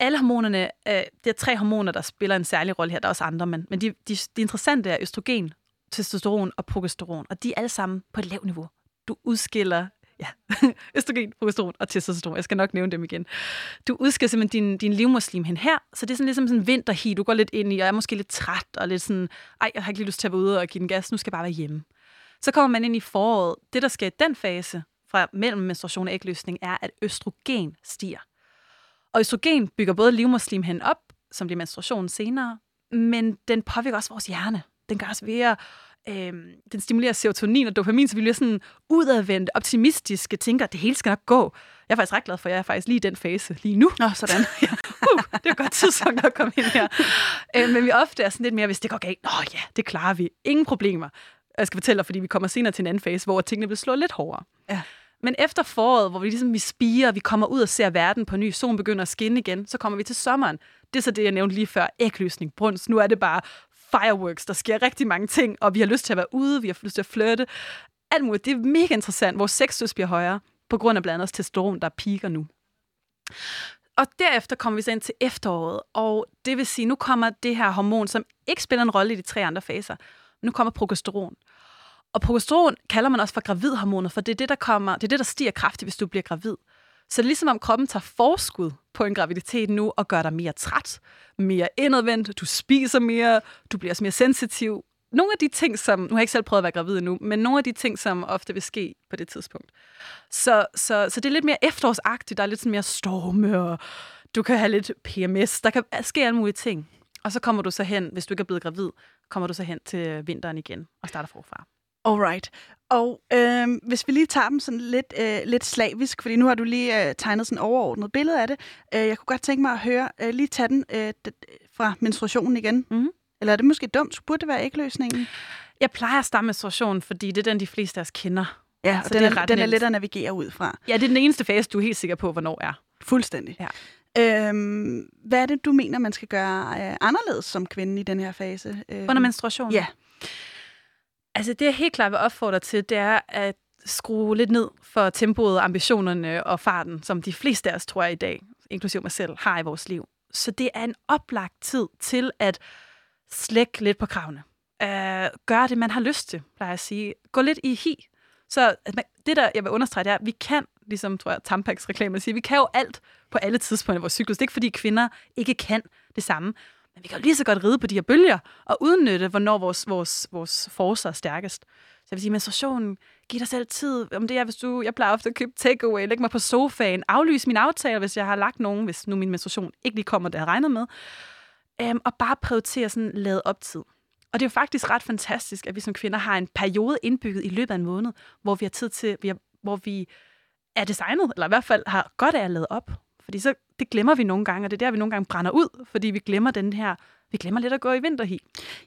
alle hormonerne, øh, det er tre hormoner, der spiller en særlig rolle her. Der er også andre, men, men de, de, de interessante er østrogen, testosteron og progesteron. Og de er alle sammen på et lavt niveau. Du udskiller ja, østrogen, progesteron og testosteron. Jeg skal nok nævne dem igen. Du udskiller simpelthen din, din livmorslim hen her, så det er sådan ligesom sådan en vinterhi, du går lidt ind i, og er måske lidt træt, og lidt sådan, ej, jeg har ikke lige lyst til at være ude og give den gas, nu skal jeg bare være hjemme. Så kommer man ind i foråret. Det, der sker i den fase, fra mellem menstruation og ægløsning, er, at østrogen stiger. Og østrogen bygger både livmorslimhinden op, som bliver menstruation senere, men den påvirker også vores hjerne. Den gør os mere, øh, den stimulerer serotonin og dopamin, så vi bliver sådan udadvendte, optimistiske, tænker, at det hele skal nok gå. Jeg er faktisk ret glad for, at jeg er faktisk lige i den fase lige nu. Nå, sådan. Uh, det er et godt tidspunkt at komme ind her. Øh, men vi ofte er sådan lidt mere, hvis det går galt, nå ja, det klarer vi. Ingen problemer. Jeg skal fortælle dig, fordi vi kommer senere til en anden fase, hvor tingene vil slå lidt hårdere. Ja. Men efter foråret, hvor vi ligesom vi spiger, vi kommer ud og ser verden på ny, solen begynder at skinne igen, så kommer vi til sommeren. Det er så det, jeg nævnte lige før, ægløsning, brunst. Nu er det bare fireworks, der sker rigtig mange ting, og vi har lyst til at være ude, vi har lyst til at flirte. Alt muligt. Det er mega interessant. Vores sexlyst bliver højere, på grund af blandt andet testosteron, der piker nu. Og derefter kommer vi så ind til efteråret, og det vil sige, nu kommer det her hormon, som ikke spiller en rolle i de tre andre faser. Nu kommer progesteron. Og progesteron kalder man også for gravidhormonet, for det er det, der, kommer, det er det, der stiger kraftigt, hvis du bliver gravid. Så det er ligesom om kroppen tager forskud på en graviditet nu og gør dig mere træt, mere indadvendt, du spiser mere, du bliver også mere sensitiv. Nogle af de ting, som, nu har jeg ikke selv prøvet at være gravid endnu, men nogle af de ting, som ofte vil ske på det tidspunkt. Så, så, så det er lidt mere efterårsagtigt, der er lidt sådan mere storme, og du kan have lidt PMS, der kan ske alle mulige ting. Og så kommer du så hen, hvis du ikke er blevet gravid, kommer du så hen til vinteren igen og starter forfra. Alright. Og øh, hvis vi lige tager dem sådan lidt, øh, lidt slavisk, fordi nu har du lige øh, tegnet sådan et overordnet billede af det. Øh, jeg kunne godt tænke mig at høre, øh, lige tage den øh, fra menstruationen igen. Mhm. Eller er det måske dumt? Burde det være ægløsningen? Jeg plejer at starte menstruation, fordi det er den, de fleste af os kender. Ja, Så den, det er ret den er let at navigere ud fra. Ja, det er den eneste fase, du er helt sikker på, hvornår er. Fuldstændig. Ja. Øhm, hvad er det, du mener, man skal gøre øh, anderledes som kvinde i den her fase? Øh, Under menstruation? Ja. Altså, det jeg helt klart vil opfordre til, det er at skrue lidt ned for tempoet, ambitionerne og farten, som de fleste af os, tror jeg, i dag, inklusive mig selv, har i vores liv. Så det er en oplagt tid til at slække lidt på kravene. Øh, uh, gøre det, man har lyst til, plejer jeg at sige. Gå lidt i hi. Så at man, det, der jeg vil understrege, det er, at vi kan, ligesom tror jeg, Tampax reklamer siger, vi kan jo alt på alle tidspunkter i vores cyklus. Det er ikke, fordi kvinder ikke kan det samme. Men vi kan jo lige så godt ride på de her bølger og udnytte, hvornår vores, vores, vores force er stærkest. Så jeg vil sige, menstruationen, giv dig selv tid. Om det er, hvis du, jeg plejer ofte at købe takeaway, lægge mig på sofaen, aflyse min aftale, hvis jeg har lagt nogen, hvis nu min menstruation ikke lige kommer, det jeg regnet med. Øhm, og bare prioritere sådan lade op tid. Og det er jo faktisk ret fantastisk, at vi som kvinder har en periode indbygget i løbet af en måned, hvor vi har tid til, vi har, hvor vi er designet, eller i hvert fald har godt af at lade op. Fordi så, det glemmer vi nogle gange, og det er der, vi nogle gange brænder ud, fordi vi glemmer den her, vi glemmer lidt at gå i vinterhi.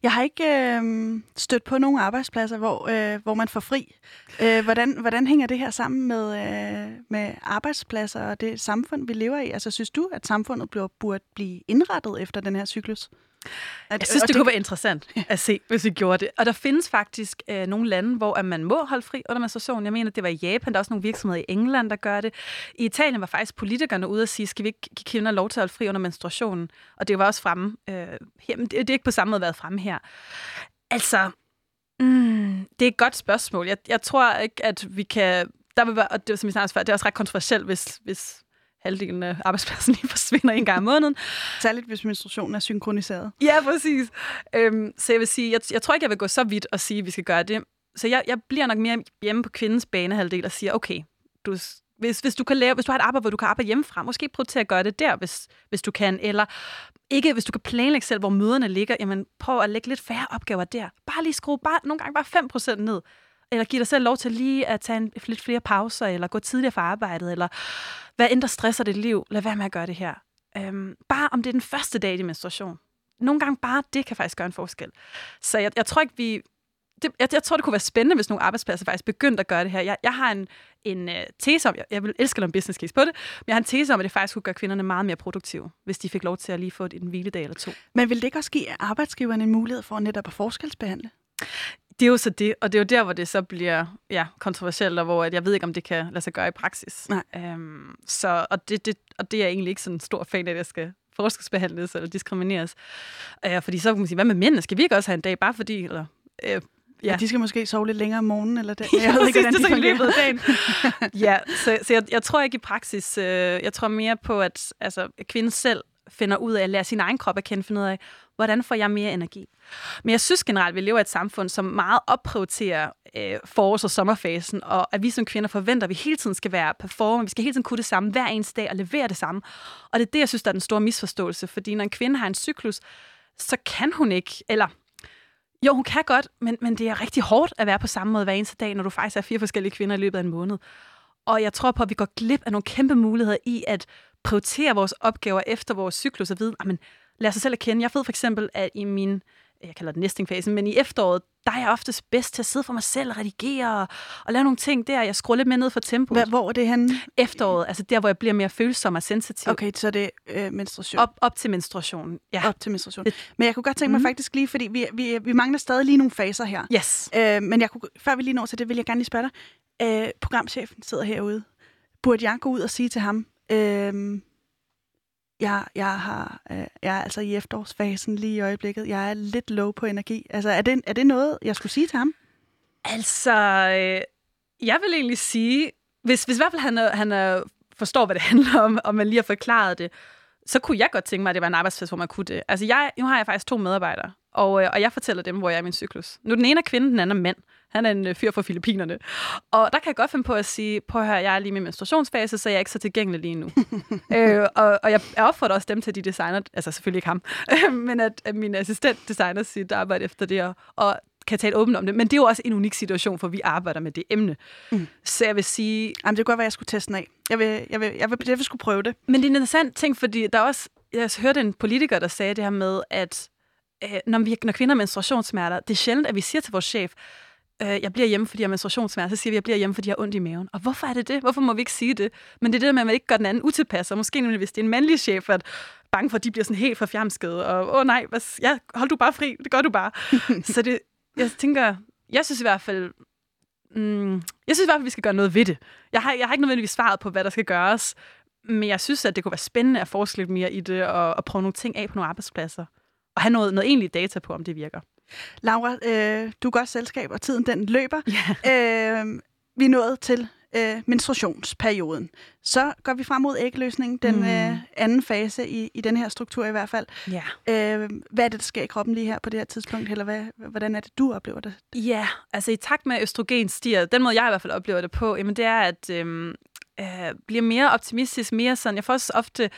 Jeg har ikke øh, stødt på nogle arbejdspladser, hvor, øh, hvor man får fri. Øh, hvordan, hvordan hænger det her sammen med, øh, med arbejdspladser og det samfund, vi lever i? Altså, synes du, at samfundet bliver, burde blive indrettet efter den her cyklus? At, Jeg synes, og det kunne være interessant at se, hvis vi gjorde det. Og der findes faktisk øh, nogle lande, hvor at man må holde fri under menstruation. Jeg mener, det var i Japan, der er også nogle virksomheder i England, der gør det. I Italien var faktisk politikerne ude at sige, skal vi ikke give kvinder lov til at holde fri under menstruationen? Og det var også fremme øh, her, men det, det er ikke på samme måde været fremme her. Altså, mm, det er et godt spørgsmål. Jeg, jeg tror ikke, at vi kan... Der vil være, og det, som vi snakkede før, det er også ret kontroversielt, hvis, hvis halvdelen af arbejdspladsen lige forsvinder en gang om måneden. Særligt, hvis menstruationen er synkroniseret. Ja, præcis. Øhm, så jeg vil sige, jeg, jeg tror ikke, jeg vil gå så vidt og sige, at vi skal gøre det. Så jeg, jeg bliver nok mere hjemme på kvindens banehalvdel og siger, okay, du, hvis, hvis du kan lave, hvis du har et arbejde, hvor du kan arbejde hjemmefra, måske prøv til at gøre det der, hvis, hvis du kan. Eller ikke, hvis du kan planlægge selv, hvor møderne ligger, jamen prøv at lægge lidt færre opgaver der. Bare lige skrue bare, nogle gange bare 5% ned. Eller give dig selv lov til lige at tage en, lidt flere pauser, eller gå tidligere fra arbejdet, eller hvad end der stresser dit liv, lad være med at gøre det her. Øhm, bare om det er den første dag i din menstruation. Nogle gange bare det kan faktisk gøre en forskel. Så jeg, jeg tror ikke, vi... Det, jeg, jeg tror, det kunne være spændende, hvis nogle arbejdspladser faktisk begyndte at gøre det her. Jeg, jeg har en, en uh, tese om, jeg, jeg vil elske at lave business case på det, men jeg har en tese om, at det faktisk kunne gøre kvinderne meget mere produktive, hvis de fik lov til at lige få et, en hviledag eller to. Men vil det ikke også give arbejdsgiverne en mulighed for netop at forskelsbehandle? Det er jo så det, og det er jo der, hvor det så bliver ja, kontroversielt, og hvor at jeg ved ikke, om det kan lade sig gøre i praksis. Nej. Øhm, så, og, det, det, og det er jeg egentlig ikke sådan en stor fan af, at jeg skal forskelsbehandles eller diskrimineres. Øh, fordi så kan man sige, hvad med mænd? Skal vi ikke også have en dag, bare fordi... Eller, øh, Ja. Ja. De skal måske sove lidt længere om morgenen, eller det. Jeg ved ikke, hvordan de det i fungerer. dagen. ja, så, så jeg, jeg tror ikke i praksis. Øh, jeg tror mere på, at altså, kvinden selv finder ud af at lære sin egen krop at kende, finde ud af, hvordan får jeg mere energi. Men jeg synes generelt, at vi lever i et samfund, som meget opprioriterer øh, forårs- og sommerfasen, og at vi som kvinder forventer, at vi hele tiden skal være performer, vi skal hele tiden kunne det samme hver eneste dag og levere det samme. Og det er det, jeg synes, der er den store misforståelse, fordi når en kvinde har en cyklus, så kan hun ikke, eller jo, hun kan godt, men, men det er rigtig hårdt at være på samme måde hver eneste dag, når du faktisk er fire forskellige kvinder i løbet af en måned. Og jeg tror på, at vi går glip af nogle kæmpe muligheder i at prioritere vores opgaver efter vores cyklus og vide, men lad os selv at kende. Jeg ved for eksempel, at i min, jeg kalder det nestingfasen, men i efteråret, der er jeg oftest bedst til at sidde for mig selv og redigere og, og lave nogle ting der. Jeg skruer lidt mere ned for tempoet. Hvad, hvor er det henne? Efteråret, altså der, hvor jeg bliver mere følsom og sensitiv. Okay, så er det øh, menstruation. Op, op til menstruationen. Ja. op til menstruation. Men jeg kunne godt tænke mig Mhm. faktisk lige, fordi vi, vi, vi mangler stadig lige nogle faser her. Yes. Øh, men jeg kunne, før vi lige når til det, vil jeg gerne lige spørge dig. Øh, programchefen sidder herude. Burde jeg gå ud og sige til ham, øh, jeg, jeg, har, øh, jeg er altså i efterårsfasen lige i øjeblikket. Jeg er lidt low på energi. Altså, er det, er det noget, jeg skulle sige til ham? Altså, øh, jeg vil egentlig sige, hvis, hvis i hvert fald han, han øh, forstår, hvad det handler om, og man lige har forklaret det, så kunne jeg godt tænke mig, at det var en arbejdsplads, hvor man kunne det. Altså, jeg, nu har jeg faktisk to medarbejdere, og, øh, og jeg fortæller dem, hvor jeg er i min cyklus. Nu den ene er kvinde, den anden er mand. Han er en øh, fyr fra Filippinerne. Og der kan jeg godt finde på at sige, prøv at høre, jeg er lige i min menstruationsfase, så jeg er ikke så tilgængelig lige nu. øh, og, og jeg, opfordrer også dem til, at de designer, altså selvfølgelig ikke ham, men at, at min assistent designer sit arbejde efter det, og, og kan tale åbent om det. Men det er jo også en unik situation, for vi arbejder med det emne. Mm. Så jeg vil sige, Jamen, det kunne godt være, jeg skulle teste den af. Jeg vil, jeg vil, jeg vil, jeg vil skulle prøve det. men det er en interessant ting, fordi der er også, jeg hørte en politiker, der sagde det her med, at øh, når, vi, når kvinder har menstruationssmerter, det er sjældent, at vi siger til vores chef, øh, jeg bliver hjemme, fordi jeg har menstruationssmerter, så siger vi, jeg bliver hjemme, fordi jeg har ondt i maven. Og hvorfor er det det? Hvorfor må vi ikke sige det? Men det er det der med, at man ikke gør den anden utilpas, og måske nemlig, hvis det er en mandlig chef, at bange for, at de bliver sådan helt forfjamsket, og åh nej, hvad, ja, hold du bare fri, det gør du bare. så det, jeg tænker, jeg synes i hvert fald, mm, jeg synes i hvert fald, vi skal gøre noget ved det. Jeg har, jeg har ikke nødvendigvis svaret på, hvad der skal gøres, men jeg synes, at det kunne være spændende at forske lidt mere i det, og, og prøve nogle ting af på nogle arbejdspladser. Og have noget, noget egentlig data på, om det virker. Laura, øh, du er godt selskab, og tiden den løber. Ja. Øh, vi er nået til øh, menstruationsperioden. Så går vi frem mod ægløsningen, den Mm. øh, anden fase i, i den her struktur i hvert fald. Ja. Øh, hvad er det, der sker i kroppen lige her på det her tidspunkt, eller hvad, hvordan er det, du oplever det? Ja, altså i takt med, østrogen stiger, den måde jeg i hvert fald oplever det på, jamen det er, at øhm, øh, bliver mere optimistisk, mere sådan, jeg får også ofte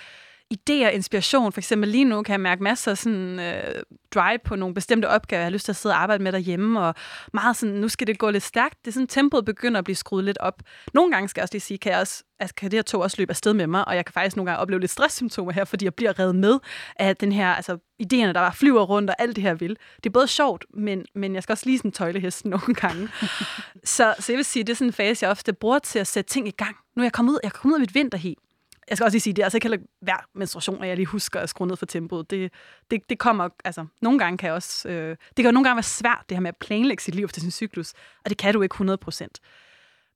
idéer og inspiration. For eksempel lige nu kan jeg mærke masser af sådan, øh, drive på nogle bestemte opgaver, jeg har lyst til at sidde og arbejde med derhjemme, og meget sådan, nu skal det gå lidt stærkt. Det er sådan, tempoet begynder at blive skruet lidt op. Nogle gange skal jeg også lige sige, kan, jeg også, altså, kan det her tog også løbe afsted med mig, og jeg kan faktisk nogle gange opleve lidt stresssymptomer her, fordi jeg bliver revet med af den her, altså idéerne, der bare flyver rundt, og alt det her vil. Det er både sjovt, men, men jeg skal også lige sådan tøjle hesten nogle gange. så, så jeg vil sige, det er sådan en fase, jeg ofte bruger til at sætte ting i gang. Nu er jeg kommet ud, jeg er kommet ud af mit vinterhi. Jeg skal også lige sige, det er altså ikke heller hver menstruation, at jeg lige husker at skrue ned for tempoet. Det, det, det kommer, altså, nogle gange kan jeg også, øh, det kan jo nogle gange være svært, det her med at planlægge sit liv efter sin cyklus, og det kan du ikke 100 procent.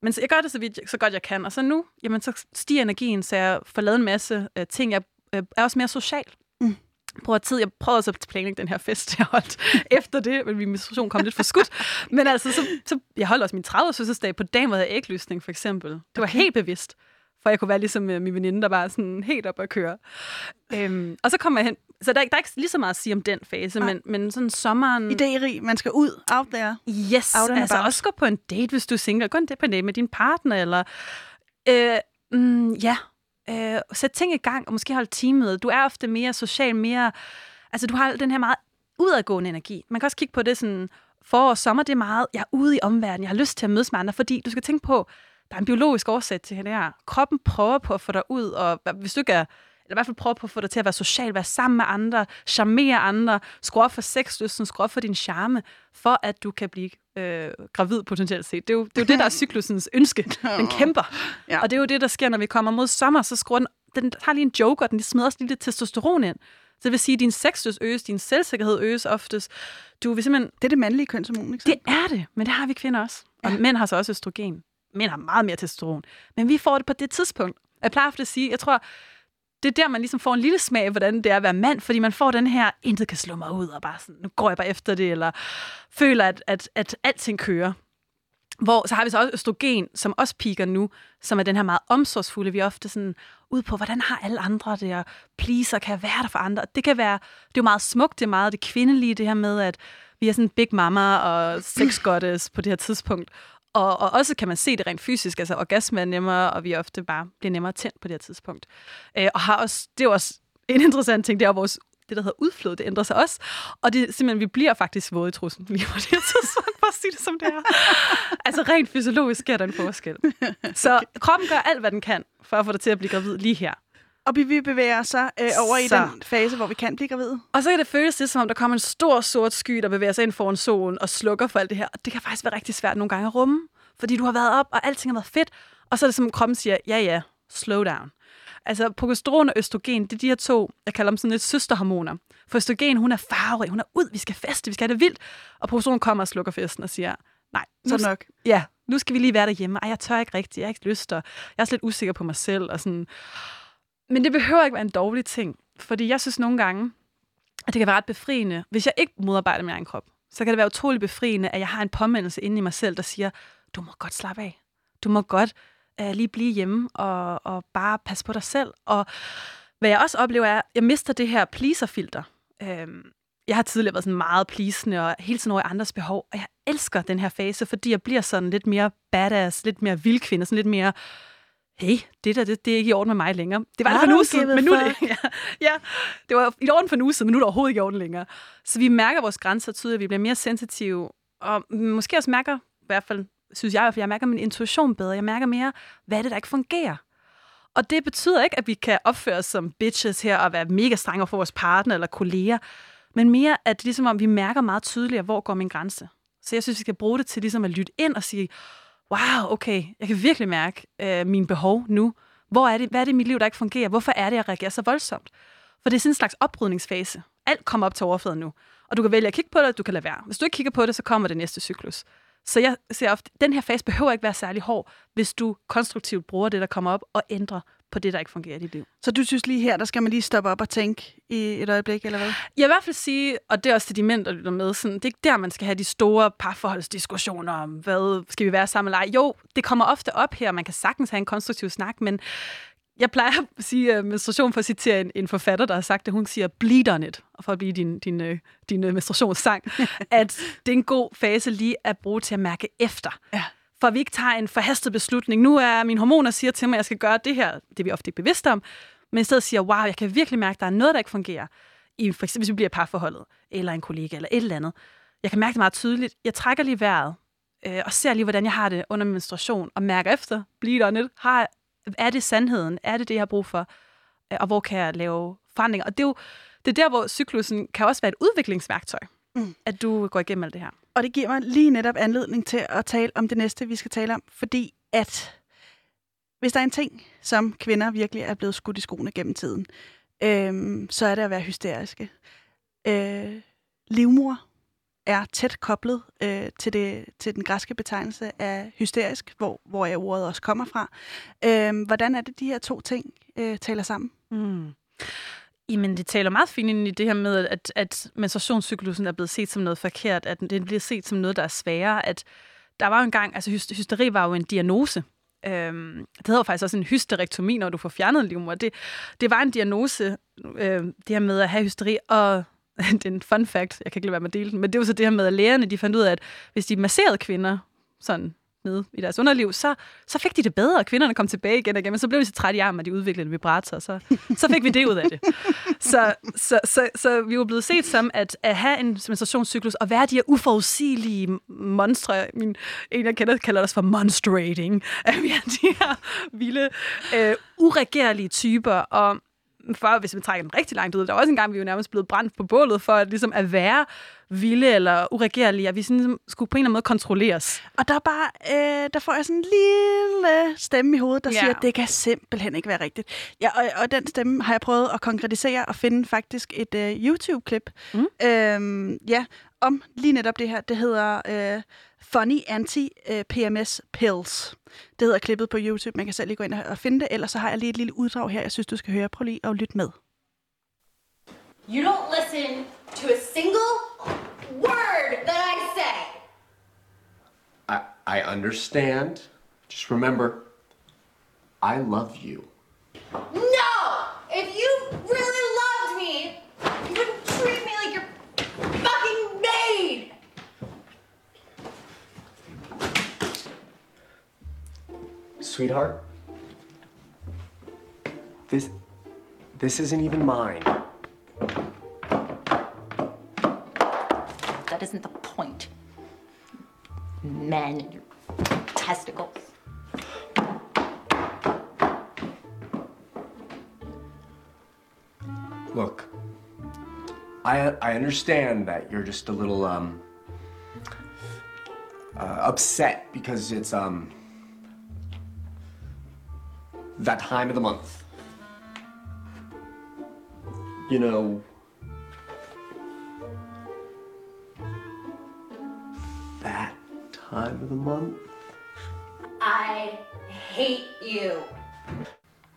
Men så jeg gør det så, vidt, så godt jeg kan, og så nu, jamen, så stiger energien, så jeg får lavet en masse øh, ting. Jeg øh, er også mere social. Mm. Bruger tid. Jeg prøvede også at planlægge den her fest, jeg holdt efter det, men min menstruation kom lidt for skudt. Men altså, så, så jeg holdt også min 30 fødselsdag på dagen, hvor jeg havde ægløsning, for eksempel. Det var Okay. helt bevidst for jeg kunne være ligesom øh, min veninde, der var sådan helt op at køre. Øhm, og så kommer jeg hen, så der, er- der er ikke lige så meget at sige om den fase, Nej. men, men sådan sommeren... Idérig, man skal ud, out there. Yes, Out altså about. også gå på en date, hvis du er single. Gå en date på en date med din partner, eller... Øh, mm, ja, øh, sæt ting i gang, og måske holde teamet. Du er ofte mere social, mere... Altså, du har den her meget udadgående energi. Man kan også kigge på det sådan... Forår og sommer, det er meget, jeg er ude i omverdenen, jeg har lyst til at mødes med andre, fordi du skal tænke på, der er en biologisk årsag til det her. Kroppen prøver på at få dig ud, og hvis du ikke er, eller i hvert fald prøver på at få dig til at være social, være sammen med andre, charmere andre, skrue op for sexlysten, skrue op for din charme, for at du kan blive øh, gravid potentielt set. Det er, jo, det er jo det, der er cyklusens ønske. Den kæmper. Ja. Og det er jo det, der sker, når vi kommer mod sommer, så skruer den, den har lige en joker, den smider også lige lidt testosteron ind. Så det vil sige, at din sexlyst øges, din selvsikkerhed øges oftest. Du vil simpelthen Det er det mandlige kønshormon, ikke det sant? er det, men det har vi kvinder også. Og ja. mænd har så også østrogen. Mænd har meget mere testosteron. Men vi får det på det tidspunkt. Jeg plejer ofte at sige, jeg tror, det er der, man ligesom får en lille smag af, hvordan det er at være mand, fordi man får den her, intet kan slå mig ud, og bare sådan, nu går jeg bare efter det, eller føler, at, at, at alting kører. Hvor så har vi så også østrogen, som også piker nu, som er den her meget omsorgsfulde. Vi er ofte sådan ud på, hvordan har alle andre det, og pleaser, kan jeg være der for andre? Det kan være, det er jo meget smukt, det er meget det kvindelige, det her med, at vi er sådan big mama og sex goddess på det her tidspunkt. Og, og også kan man se det rent fysisk, altså orgasme er nemmere, og vi ofte bare bliver nemmere tændt på det her tidspunkt. Øh, og har også, det er jo også en interessant ting, det er vores det, der hedder udflod, det ændrer sig også. Og det simpelthen, vi bliver faktisk våde i trussen lige på det tidspunkt, bare sige det som det er. altså rent fysiologisk sker der en forskel. Så kroppen gør alt, hvad den kan, for at få dig til at blive gravid lige her. Og vi bevæger så øh, over i Så. den fase, hvor vi kan blive gravide. Og så kan det føles lidt, som om der kommer en stor sort sky, der bevæger sig ind foran solen og slukker for alt det her. Og det kan faktisk være rigtig svært nogle gange at rumme, fordi du har været op, og alting har været fedt. Og så er det som om kroppen siger, ja ja, slow down. Altså progesteron og østrogen, det er de her to, jeg kalder dem sådan lidt søsterhormoner. For østrogen, hun er farverig, hun er ud, vi skal feste, vi skal have det vildt. Og progesteron kommer og slukker festen og siger, nej, Så nu, nok. ja, nu skal vi lige være derhjemme. Ej, jeg tør ikke rigtigt, jeg har ikke lyst, og jeg er også lidt usikker på mig selv. Og sådan. Men det behøver ikke være en dårlig ting, fordi jeg synes nogle gange, at det kan være ret befriende. Hvis jeg ikke modarbejder min egen krop, så kan det være utrolig befriende, at jeg har en påmindelse inde i mig selv, der siger, du må godt slappe af. Du må godt uh, lige blive hjemme og, og bare passe på dig selv. Og hvad jeg også oplever er, at jeg mister det her pleaser-filter. Øhm, jeg har tidligere været sådan meget pleasende og hele tiden over i andres behov, og jeg elsker den her fase, fordi jeg bliver sådan lidt mere badass, lidt mere vildkvinde, sådan lidt mere, hey, det der, det, det er ikke i orden med mig længere. Det var det for en uge siden, men nu er det, ja, ja, det var i orden for en uge siden, men nu er det overhovedet ikke i orden længere. Så vi mærker vores grænser tydeligt, vi bliver mere sensitive, og måske også mærker, i hvert fald, synes jeg, fald, jeg mærker min intuition bedre. Jeg mærker mere, hvad er det, der ikke fungerer. Og det betyder ikke, at vi kan opføre os som bitches her og være mega strenge for vores partner eller kolleger, men mere, at det er ligesom om, vi mærker meget tydeligere, hvor går min grænse. Så jeg synes, vi skal bruge det til ligesom at lytte ind og sige, wow, okay, jeg kan virkelig mærke øh, mine behov nu. Hvor er det, hvad er det i mit liv, der ikke fungerer? Hvorfor er det, jeg reagerer så voldsomt? For det er sådan en slags oprydningsfase. Alt kommer op til overfladen nu. Og du kan vælge at kigge på det, og du kan lade være. Hvis du ikke kigger på det, så kommer det næste cyklus. Så jeg ser ofte, den her fase behøver ikke være særlig hård, hvis du konstruktivt bruger det, der kommer op, og ændrer på det, der ikke fungerer i dit liv. Så du synes lige her, der skal man lige stoppe op og tænke i et øjeblik, eller hvad? Jeg vil i hvert fald sige, og det er også til de mænd, der lytter med, sådan, det er ikke der, man skal have de store parforholdsdiskussioner om, hvad skal vi være sammen eller ej. Jo, det kommer ofte op her, man kan sagtens have en konstruktiv snak, men jeg plejer at sige uh, menstruation for at citere en, en forfatter, der har sagt det. Hun siger, bleed on it, og for at blive din, din, uh, din uh, menstruationssang, at det er en god fase lige at bruge til at mærke efter. Ja. For at vi ikke tager en forhastet beslutning. Nu er mine hormoner siger til mig, at jeg skal gøre det her. Det er vi ofte ikke bevidste om. Men i stedet siger, wow, jeg kan virkelig mærke, at der er noget, der ikke fungerer. I, for eksempel, hvis vi bliver parforholdet, eller en kollega, eller et eller andet. Jeg kan mærke det meget tydeligt. Jeg trækker lige vejret, øh, og ser lige, hvordan jeg har det under min menstruation, og mærker efter, bleed on it, har, er det sandheden? Er det det, jeg har brug for? Øh, Og hvor kan jeg lave forandringer? Og det er jo det er der, hvor cyklusen kan også være et udviklingsværktøj, Mm. at du går igennem alt det her. Og det giver mig lige netop anledning til at tale om det næste, vi skal tale om. Fordi at hvis der er en ting, som kvinder virkelig er blevet skudt i skoene gennem tiden, øhm, så er det at være hysteriske. Øh, livmor er tæt koblet øh, til, det, til den græske betegnelse af hysterisk, hvor, hvor jeg ordet også kommer fra. Øh, hvordan er det, de her to ting øh, taler sammen? Mm. Jamen, det taler meget fint ind i det her med, at, at menstruationscyklusen er blevet set som noget forkert, at den bliver set som noget, der er sværere, at der var jo engang, altså hysteri var jo en diagnose. Øhm, det hedder faktisk også en hysterektomi, når du får fjernet en livmor. Det, det var en diagnose, øh, det her med at have hysteri, og det er en fun fact, jeg kan ikke lade være med at dele den, men det var så det her med, at lægerne de fandt ud af, at hvis de masserede kvinder sådan nede i deres underliv, så, så fik de det bedre, og kvinderne kom tilbage igen og igen, men så blev de så trætte i armen, at de udviklede en vibrator, og så, så fik vi det ud af det. Så, så, så, så vi var blevet set som, at, at have en menstruationscyklus, og være de her uforudsigelige monstre, min, en jeg kender kalder os for monstrating, at vi er de her vilde, øh, uregerlige typer, og for, hvis vi trækker den rigtig langt ud, der var også en gang, vi jo nærmest blevet brændt på bålet for at, ligesom at være vilde eller uregerlige, at vi sådan, ligesom skulle på en eller anden måde kontrolleres. Og der, er bare, øh, der får jeg sådan en lille stemme i hovedet, der Ja. ja. siger, at det kan simpelthen ikke være rigtigt. Ja, og, og den stemme har jeg prøvet at konkretisere og finde faktisk et øh, YouTube-klip Mm. øhm, ja, om lige netop det her. Det hedder øh, Funny Anti-PMS Pills. Det hedder klippet på YouTube. Man kan selv lige gå ind og og finde det. Ellers så har jeg lige et lille uddrag her, jeg synes, du skal høre. Prøv lige at lytte med. You don't listen to a single word that I say. I, I understand. Just remember, I love you. No! If you really Sweetheart, this this isn't even mine. That isn't the point. Men and your testicles. Look, I I understand that you're just a little um uh, upset because it's um that time of the month. You know, that time of the month. I hate you.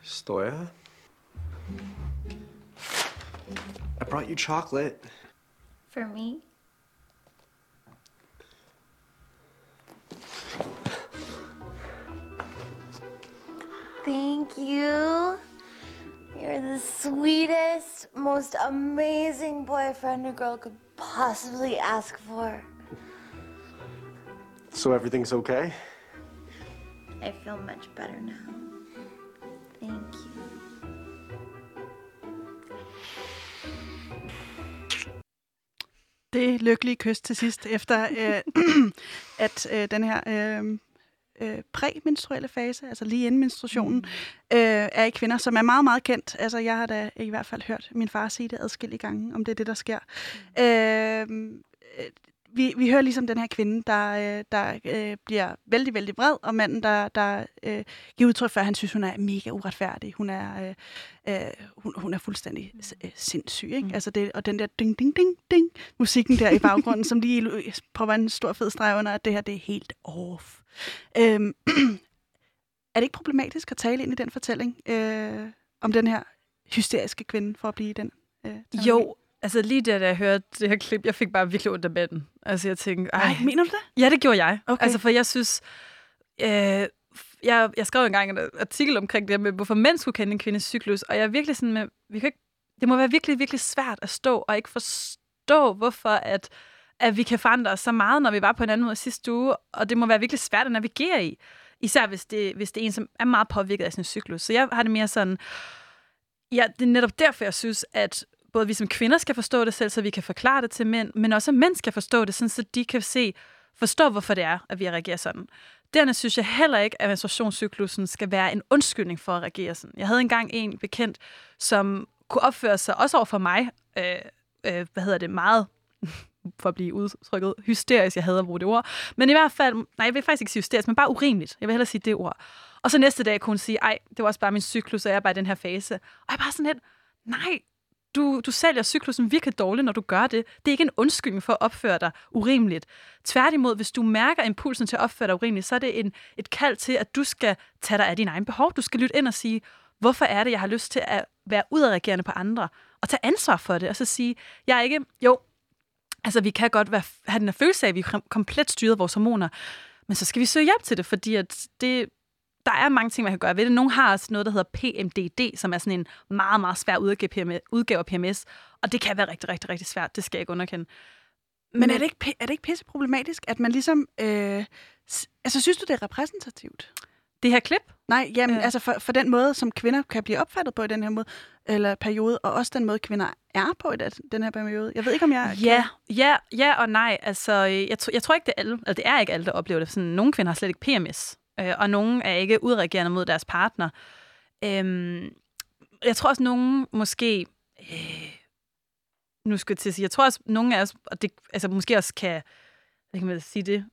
Stoya? I brought you chocolate. For me? Thank you. You're the sweetest, most amazing boyfriend a girl could possibly ask for. So everything's okay? I feel much better now. Thank you. det lykkelige kys til sidst, efter øh, at øh, den her øh, øh, præmenstruelle fase, altså lige inden menstruationen, øh, er i kvinder, som er meget, meget kendt. Altså, jeg har da i hvert fald hørt min far sige det adskillige gange, om det er det, der sker. Øh, øh, vi, vi hører ligesom den her kvinde, der, øh, der øh, bliver vældig, vældig vred, og manden, der, der øh, giver udtryk for, at han synes, hun er mega uretfærdig. Hun er, øh, øh, hun, hun er fuldstændig øh, sindssyg. Ikke? Mm. Altså det, og den der ding, ding, ding, ding, musikken der i baggrunden, som lige prøver en stor fed streg under, at det her det er helt off. Øhm, er det ikke problematisk at tale ind i den fortælling øh, om den her hysteriske kvinde, for at blive den? Øh? Jo, altså lige da jeg hørte det her klip, jeg fik bare virkelig ondt af manden. Altså jeg tænkte, ej. Nej, mener du det? Ja, det gjorde jeg. Okay. Altså for jeg synes, øh, jeg, jeg skrev engang en artikel omkring det med, hvorfor mænd skulle kende en kvindes cyklus, og jeg er virkelig sådan med, vi kan ikke, det må være virkelig, virkelig svært at stå og ikke forstå, hvorfor at, at vi kan forandre os så meget, når vi var på en anden måde sidste uge, og det må være virkelig svært at navigere i. Især hvis det, hvis det er en, som er meget påvirket af sin cyklus. Så jeg har det mere sådan, ja, det er netop derfor, jeg synes, at både vi som kvinder skal forstå det selv, så vi kan forklare det til mænd, men også at mænd skal forstå det, sådan, så de kan se, forstå, hvorfor det er, at vi reagerer sådan. Dernæst synes jeg heller ikke, at menstruationscyklusen skal være en undskyldning for at reagere sådan. Jeg havde engang en bekendt, som kunne opføre sig, også over for mig, øh, øh, hvad hedder det, meget for at blive udtrykket, hysterisk, jeg hader at bruge det ord. Men i hvert fald, nej, jeg vil faktisk ikke sige hysterisk, men bare urimeligt. Jeg vil hellere sige det ord. Og så næste dag kunne hun sige, ej, det var også bare min cyklus, og jeg er bare i den her fase. Og jeg bare sådan lidt, nej, du, du sælger cyklusen virkelig dårligt, når du gør det. Det er ikke en undskyldning for at opføre dig urimeligt. Tværtimod, hvis du mærker impulsen til at opføre dig urimeligt, så er det en, et kald til, at du skal tage dig af dine egne behov. Du skal lytte ind og sige, hvorfor er det, jeg har lyst til at være udadreagerende på andre? Og tage ansvar for det, og så sige, jeg er ikke, jo, altså vi kan godt være, have den her følelse af, at vi komplet styret vores hormoner, men så skal vi søge hjælp til det, fordi at det, der er mange ting, man kan gøre ved det. Nogle har også noget, der hedder PMDD, som er sådan en meget, meget svær udgave af PMS, og det kan være rigtig, rigtig, rigtig svært. Det skal jeg ikke underkende. Men er det ikke, er det ikke pisse problematisk, at man ligesom... Øh, altså, synes du, det er repræsentativt? det her klip, Nej, jamen, Øh. altså for, for den måde, som kvinder kan blive opfattet på i den her måde, eller periode, og også den måde, kvinder er på i den- her periode. Jeg ved ikke, om jeg... Ja, ja, ja og nej. Altså, øh, jeg, jeg tror ikke, det er alle, altså, det er ikke alle, der oplever det. Sådan, nogle kvinder har slet ikke PMS, øh, og nogle er ikke udreagerende mod deres partner. Øhm, jeg tror også, nogen måske... Øh, nu skal jeg til at sige, jeg tror også, nogle af os, og det, altså måske også kan, hvad kan man sige det,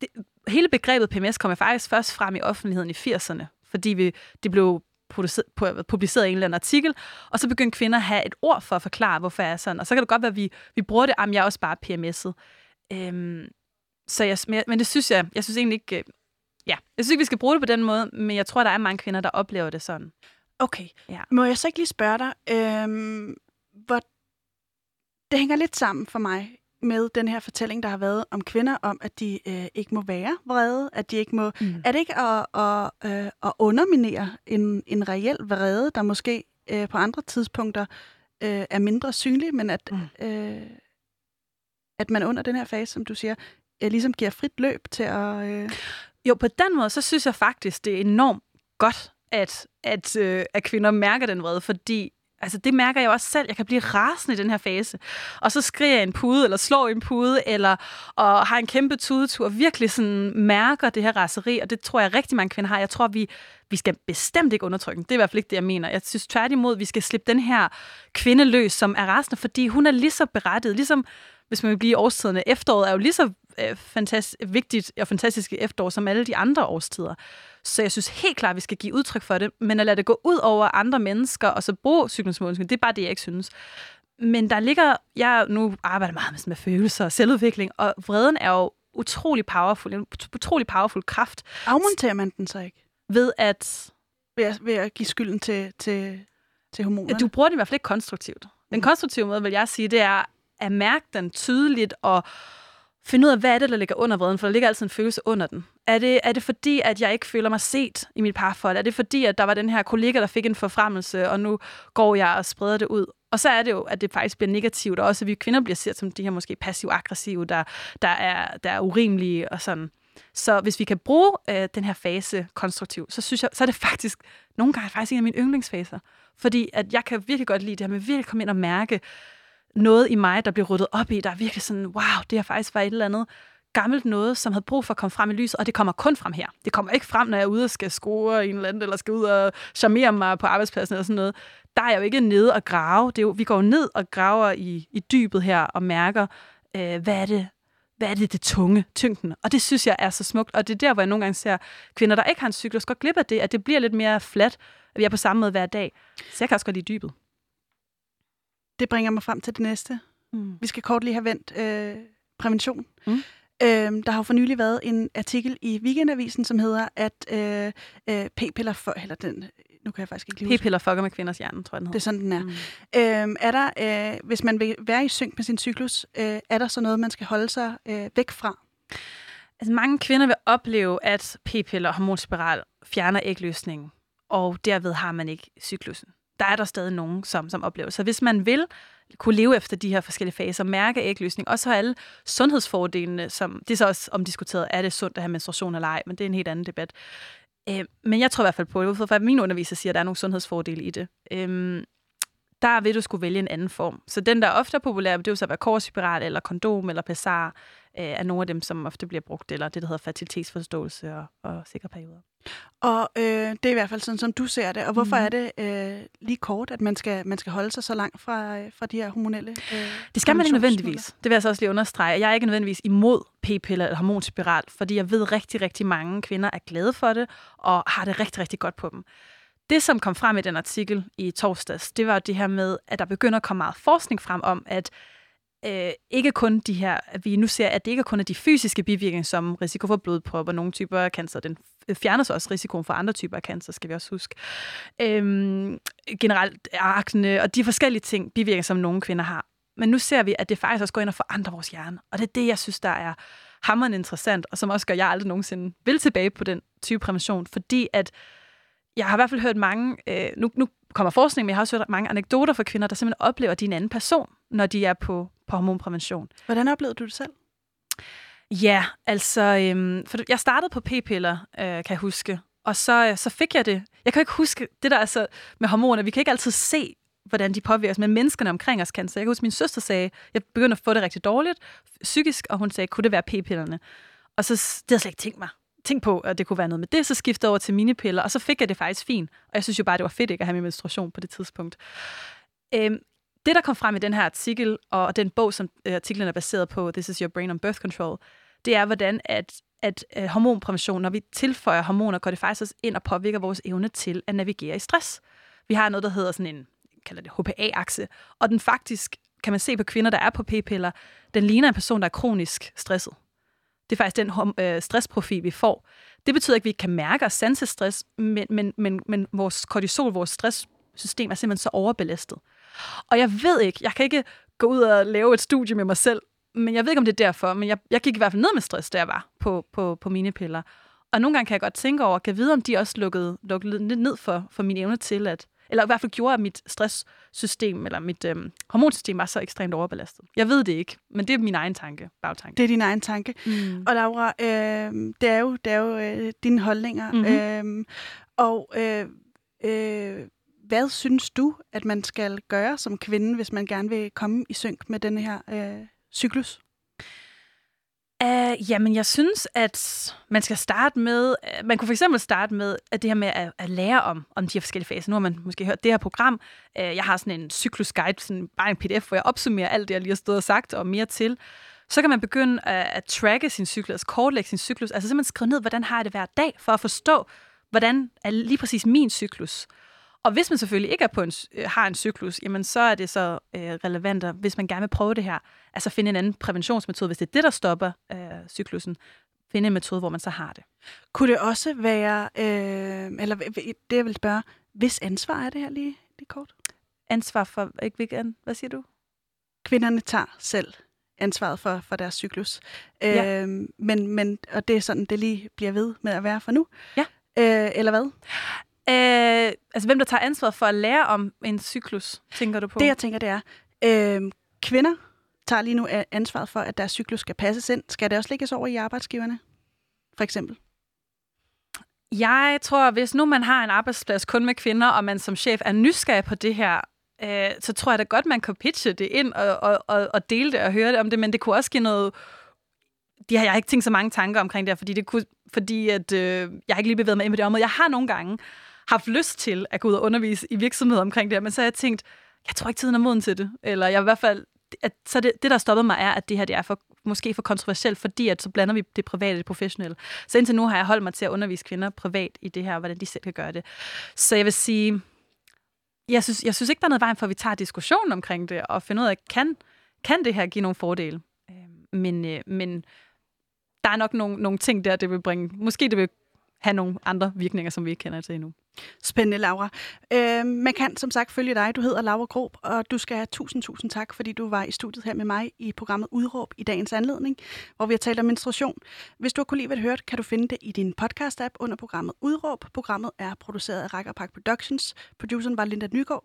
det, hele begrebet PMS kom faktisk først frem i offentligheden i 80'erne, fordi vi, det blev produceret, publiceret i en eller anden artikel, og så begyndte kvinder at have et ord for at forklare, hvorfor jeg er sådan. Og så kan det godt være, at vi, vi bruger det, at jeg er også bare PMS'et. Øhm, så jeg, men, det synes jeg, jeg synes egentlig ikke, øh, ja, jeg synes ikke, vi skal bruge det på den måde, men jeg tror, der er mange kvinder, der oplever det sådan. Okay. Ja. Må jeg så ikke lige spørge dig, øhm, hvor det hænger lidt sammen for mig med den her fortælling, der har været om kvinder, om at de øh, ikke må være vrede, at de ikke må... Mm. Er det ikke at, at, øh, at underminere en, en reel vrede, der måske øh, på andre tidspunkter øh, er mindre synlig, men at, Mm. øh, at man under den her fase, som du siger, øh, ligesom giver frit løb til at... Øh, jo, på den måde, så synes jeg faktisk, det er enormt godt, at, at, øh, at kvinder mærker den vrede, fordi altså, det mærker jeg også selv. Jeg kan blive rasende i den her fase. Og så skriger jeg en pude, eller slår en pude, eller og har en kæmpe tudetur, og virkelig sådan mærker det her raseri, og det tror jeg rigtig mange kvinder har. Jeg tror, vi, vi skal bestemt ikke undertrykke den. Det er i hvert fald ikke det, jeg mener. Jeg synes tværtimod, vi skal slippe den her kvinde løs, som er rasende, fordi hun er lige så berettiget, ligesom hvis man vil blive i årstiderne. Efteråret er jo lige så øh, fantastisk, vigtigt og fantastisk efterår som alle de andre årstider. Så jeg synes helt klart, at vi skal give udtryk for det, men at lade det gå ud over andre mennesker, og så bruge cyklusmålsning, det er bare det, jeg ikke synes. Men der ligger, jeg nu arbejder meget med, sådan med følelser og selvudvikling, og vreden er jo utrolig powerful, en utrolig powerful kraft afmonterer man den så ikke? ved, at Ved at, ved at give skylden til, til, til hormonerne? du bruger den i hvert fald ikke konstruktivt. Den konstruktive måde, vil jeg sige, det er at mærke den tydeligt og finde ud af, hvad er det, der ligger under vreden, for der ligger altid en følelse under den. Er det, er det fordi, at jeg ikke føler mig set i mit parforhold? Er det fordi, at der var den her kollega, der fik en forfremmelse, og nu går jeg og spreder det ud? Og så er det jo, at det faktisk bliver negativt, og også at vi kvinder bliver set som de her måske passiv-aggressive, der, der, er, der er urimelige og sådan. Så hvis vi kan bruge øh, den her fase konstruktivt, så synes jeg, så er det faktisk nogle gange faktisk en af mine yndlingsfaser. Fordi at jeg kan virkelig godt lide det her med virkelig komme ind og mærke noget i mig, der bliver ryddet op i, der er virkelig sådan, wow, det har faktisk været et eller andet gammelt noget, som havde brug for at komme frem i lyset, og det kommer kun frem her. Det kommer ikke frem, når jeg er ude og skal score en eller anden, eller skal ud og charmere mig på arbejdspladsen eller sådan noget. Der er jeg jo ikke nede og grave. Det er jo, vi går jo ned og graver i, i dybet her og mærker, øh, hvad er det, hvad er det, det tunge, tyngden? Og det synes jeg er så smukt, og det er der, hvor jeg nogle gange ser kvinder, der ikke har en cyklus, går glip af det, at det bliver lidt mere flat, at vi er på samme måde hver dag. Så jeg kan også godt lide dybet. Det bringer mig frem til det næste. Mm. Vi skal kort lige have vendt øh, prævention. Mm. Øhm, der har jo for nylig været en artikel i Weekendavisen, som hedder, at øh, øh, p-piller for... Eller den, nu kan jeg faktisk ikke lige huske. P-piller fucker med kvinders hjerne, tror jeg, den Det er hedder. sådan, den er. Mm. Øhm, er der, øh, hvis man vil være i synk med sin cyklus, øh, er der så noget, man skal holde sig øh, væk fra? Altså, mange kvinder vil opleve, at p-piller og hormonspiral fjerner ægløsningen, og derved har man ikke cyklusen. Der er der stadig nogen, som, som oplever. Så hvis man vil kunne leve efter de her forskellige faser, mærke ægløsning, og så alle sundhedsfordelene, som det er så også omdiskuteret, er det sundt at have menstruation eller ej, men det er en helt anden debat. Øh, men jeg tror i hvert fald på det, for min underviser siger, at der er nogle sundhedsfordele i det. Øh, der vil du skulle vælge en anden form. Så den, der ofte er populær, det er jo så at være korsspiral, eller kondom, eller pessar, øh, er nogle af dem, som ofte bliver brugt, eller det, der hedder fertilitetsforståelse og, og sikre perioder. Og øh, det er i hvert fald sådan, som du ser det. Og hvorfor Mhm. er det øh, lige kort, at man skal, man skal holde sig så langt fra, øh, fra de her hormonelle øh, Det skal man ikke nødvendigvis. Det vil jeg så også lige understrege. Jeg er ikke nødvendigvis imod p-piller eller hormonspiral, fordi jeg ved rigtig, rigtig mange kvinder er glade for det, og har det rigtig, rigtig godt på dem. Det, som kom frem i den artikel i torsdags, det var det her med, at der begynder at komme meget forskning frem om, at øh, ikke kun de her, at vi nu ser, at det ikke kun er de fysiske bivirkninger, som risiko for blodprop og nogle typer af cancer, den fjerner så også risikoen for andre typer af cancer, skal vi også huske. Øhm, generelt akne og de forskellige ting, bivirkninger, som nogle kvinder har. Men nu ser vi, at det faktisk også går ind og forandrer vores hjerne. Og det er det, jeg synes, der er hammerende interessant, og som også gør, at jeg aldrig nogensinde vil tilbage på den type prævention, fordi at jeg har i hvert fald hørt mange, øh, nu, nu kommer forskning, men jeg har også hørt mange anekdoter fra kvinder, der simpelthen oplever, at de er en anden person, når de er på, på hormonprævention. Hvordan oplevede du det selv? Ja, altså, øhm, for jeg startede på p-piller, øh, kan jeg huske, og så, øh, så fik jeg det. Jeg kan ikke huske, det der altså med hormoner, vi kan ikke altid se, hvordan de påvirker os, men menneskerne omkring os kan. Så jeg kan huske, min søster sagde, jeg begyndte at få det rigtig dårligt psykisk, og hun sagde, kunne det være p-pillerne? Og så det havde jeg slet ikke tænkt mig tænkt på, at det kunne være noget med det, så skiftede jeg over til minipiller, og så fik jeg det faktisk fint. Og jeg synes jo bare, det var fedt ikke at have min menstruation på det tidspunkt. Øhm, det, der kom frem i den her artikel, og den bog, som øh, artiklen er baseret på, This is your brain on birth control, det er, hvordan at, at øh, hormonprævention, når vi tilføjer hormoner, går det faktisk også ind og påvirker vores evne til at navigere i stress. Vi har noget, der hedder sådan en, kalder det HPA-akse, og den faktisk, kan man se på kvinder, der er på p-piller, den ligner en person, der er kronisk stresset. Det er faktisk den øh, stressprofil, vi får. Det betyder ikke, at vi ikke kan mærke og sanse stress, men, men, men, men vores kortisol, vores stresssystem er simpelthen så overbelastet. Og jeg ved ikke, jeg kan ikke gå ud og lave et studie med mig selv, men jeg ved ikke, om det er derfor, men jeg, jeg gik i hvert fald ned med stress, da jeg var på, på, på mine piller. Og nogle gange kan jeg godt tænke over, kan jeg vide, om de også lukkede, lukkede lidt ned for, for min evne til at, eller i hvert fald gjorde, at mit stresssystem, eller mit øhm, hormonsystem var så ekstremt overbelastet. Jeg ved det ikke, men det er min egen tanke, bagtanke. Det er din egen tanke. Mm. Og Laura, øh, det er jo, det er jo øh, dine holdninger. Mhm. Øh, og øh, øh, hvad synes du, at man skal gøre som kvinde, hvis man gerne vil komme i synk med denne her øh, cyklus? Uh, jamen, jeg synes, at man skal starte med, uh, man kunne for eksempel starte med at det her med at, at lære om, om de her forskellige faser. Nu har man måske hørt det her program. Uh, jeg har sådan en cyklusguide, sådan bare en pdf, hvor jeg opsummerer alt det, jeg lige har stået og sagt, og mere til. Så kan man begynde at, at tracke sin cyklus, altså kortlægge sin cyklus, altså simpelthen skrive ned, hvordan har jeg det hver dag, for at forstå, hvordan er lige præcis min cyklus. Og hvis man selvfølgelig ikke er på en, øh, har en cyklus, jamen så er det så øh, relevant, at hvis man gerne vil prøve det her, altså finde en anden præventionsmetode, hvis det er det, der stopper øh, cyklusen, finde en metode, hvor man så har det. Kunne det også være, øh, eller det jeg vil spørge, hvis ansvar er det her lige, lige kort? Ansvar for, ikke, hvilken- hvad siger du? Kvinderne tager selv ansvaret for, for deres cyklus. Ja. Øh, men, men, og det er sådan, det lige bliver ved med at være for nu. Ja. Øh, eller hvad? Øh, altså, hvem der tager ansvar for at lære om en cyklus, tænker du på? Det, jeg tænker, det er, øh, kvinder tager lige nu ansvaret for, at deres cyklus skal passes ind. Skal det også lægges over i arbejdsgiverne? For eksempel. Jeg tror, hvis nu man har en arbejdsplads kun med kvinder, og man som chef er nysgerrig på det her, øh, så tror jeg da godt, man kan pitche det ind og, og, og, og dele det og høre det om det, men det kunne også give noget... De har jeg har ikke tænkt så mange tanker omkring det her, fordi, det kunne, fordi at, øh, jeg har ikke lige bevæget mig ind på det område. Jeg har nogle gange haft lyst til at gå ud og undervise i virksomheder omkring det her, men så har jeg tænkt, jeg tror ikke, tiden er moden til det. Eller jeg i hvert fald at, så det, det, der stoppede mig, er, at det her det er for, måske for kontroversielt, fordi at så blander vi det private og det professionelle. Så indtil nu har jeg holdt mig til at undervise kvinder privat i det her, hvordan de selv kan gøre det. Så jeg vil sige, jeg synes, jeg synes ikke, der er noget vejen for, at vi tager diskussionen omkring det, og finder ud af, kan, kan det her give nogle fordele? Øhm, men, øh, men der er nok nogle, nogle ting der, det vil bringe, måske det vil have nogle andre virkninger, som vi ikke kender til endnu. Spændende, Laura. Øh, man kan som sagt følge dig. Du hedder Laura Grob, og du skal have tusind, tusind tak, fordi du var i studiet her med mig i programmet Udråb i dagens anledning, hvor vi har talt om menstruation. Hvis du har kunne lide, hvad du hørte, kan du finde det i din podcast-app under programmet Udråb. Programmet er produceret af Rækker Park Productions. Produceren var Linda Nygaard.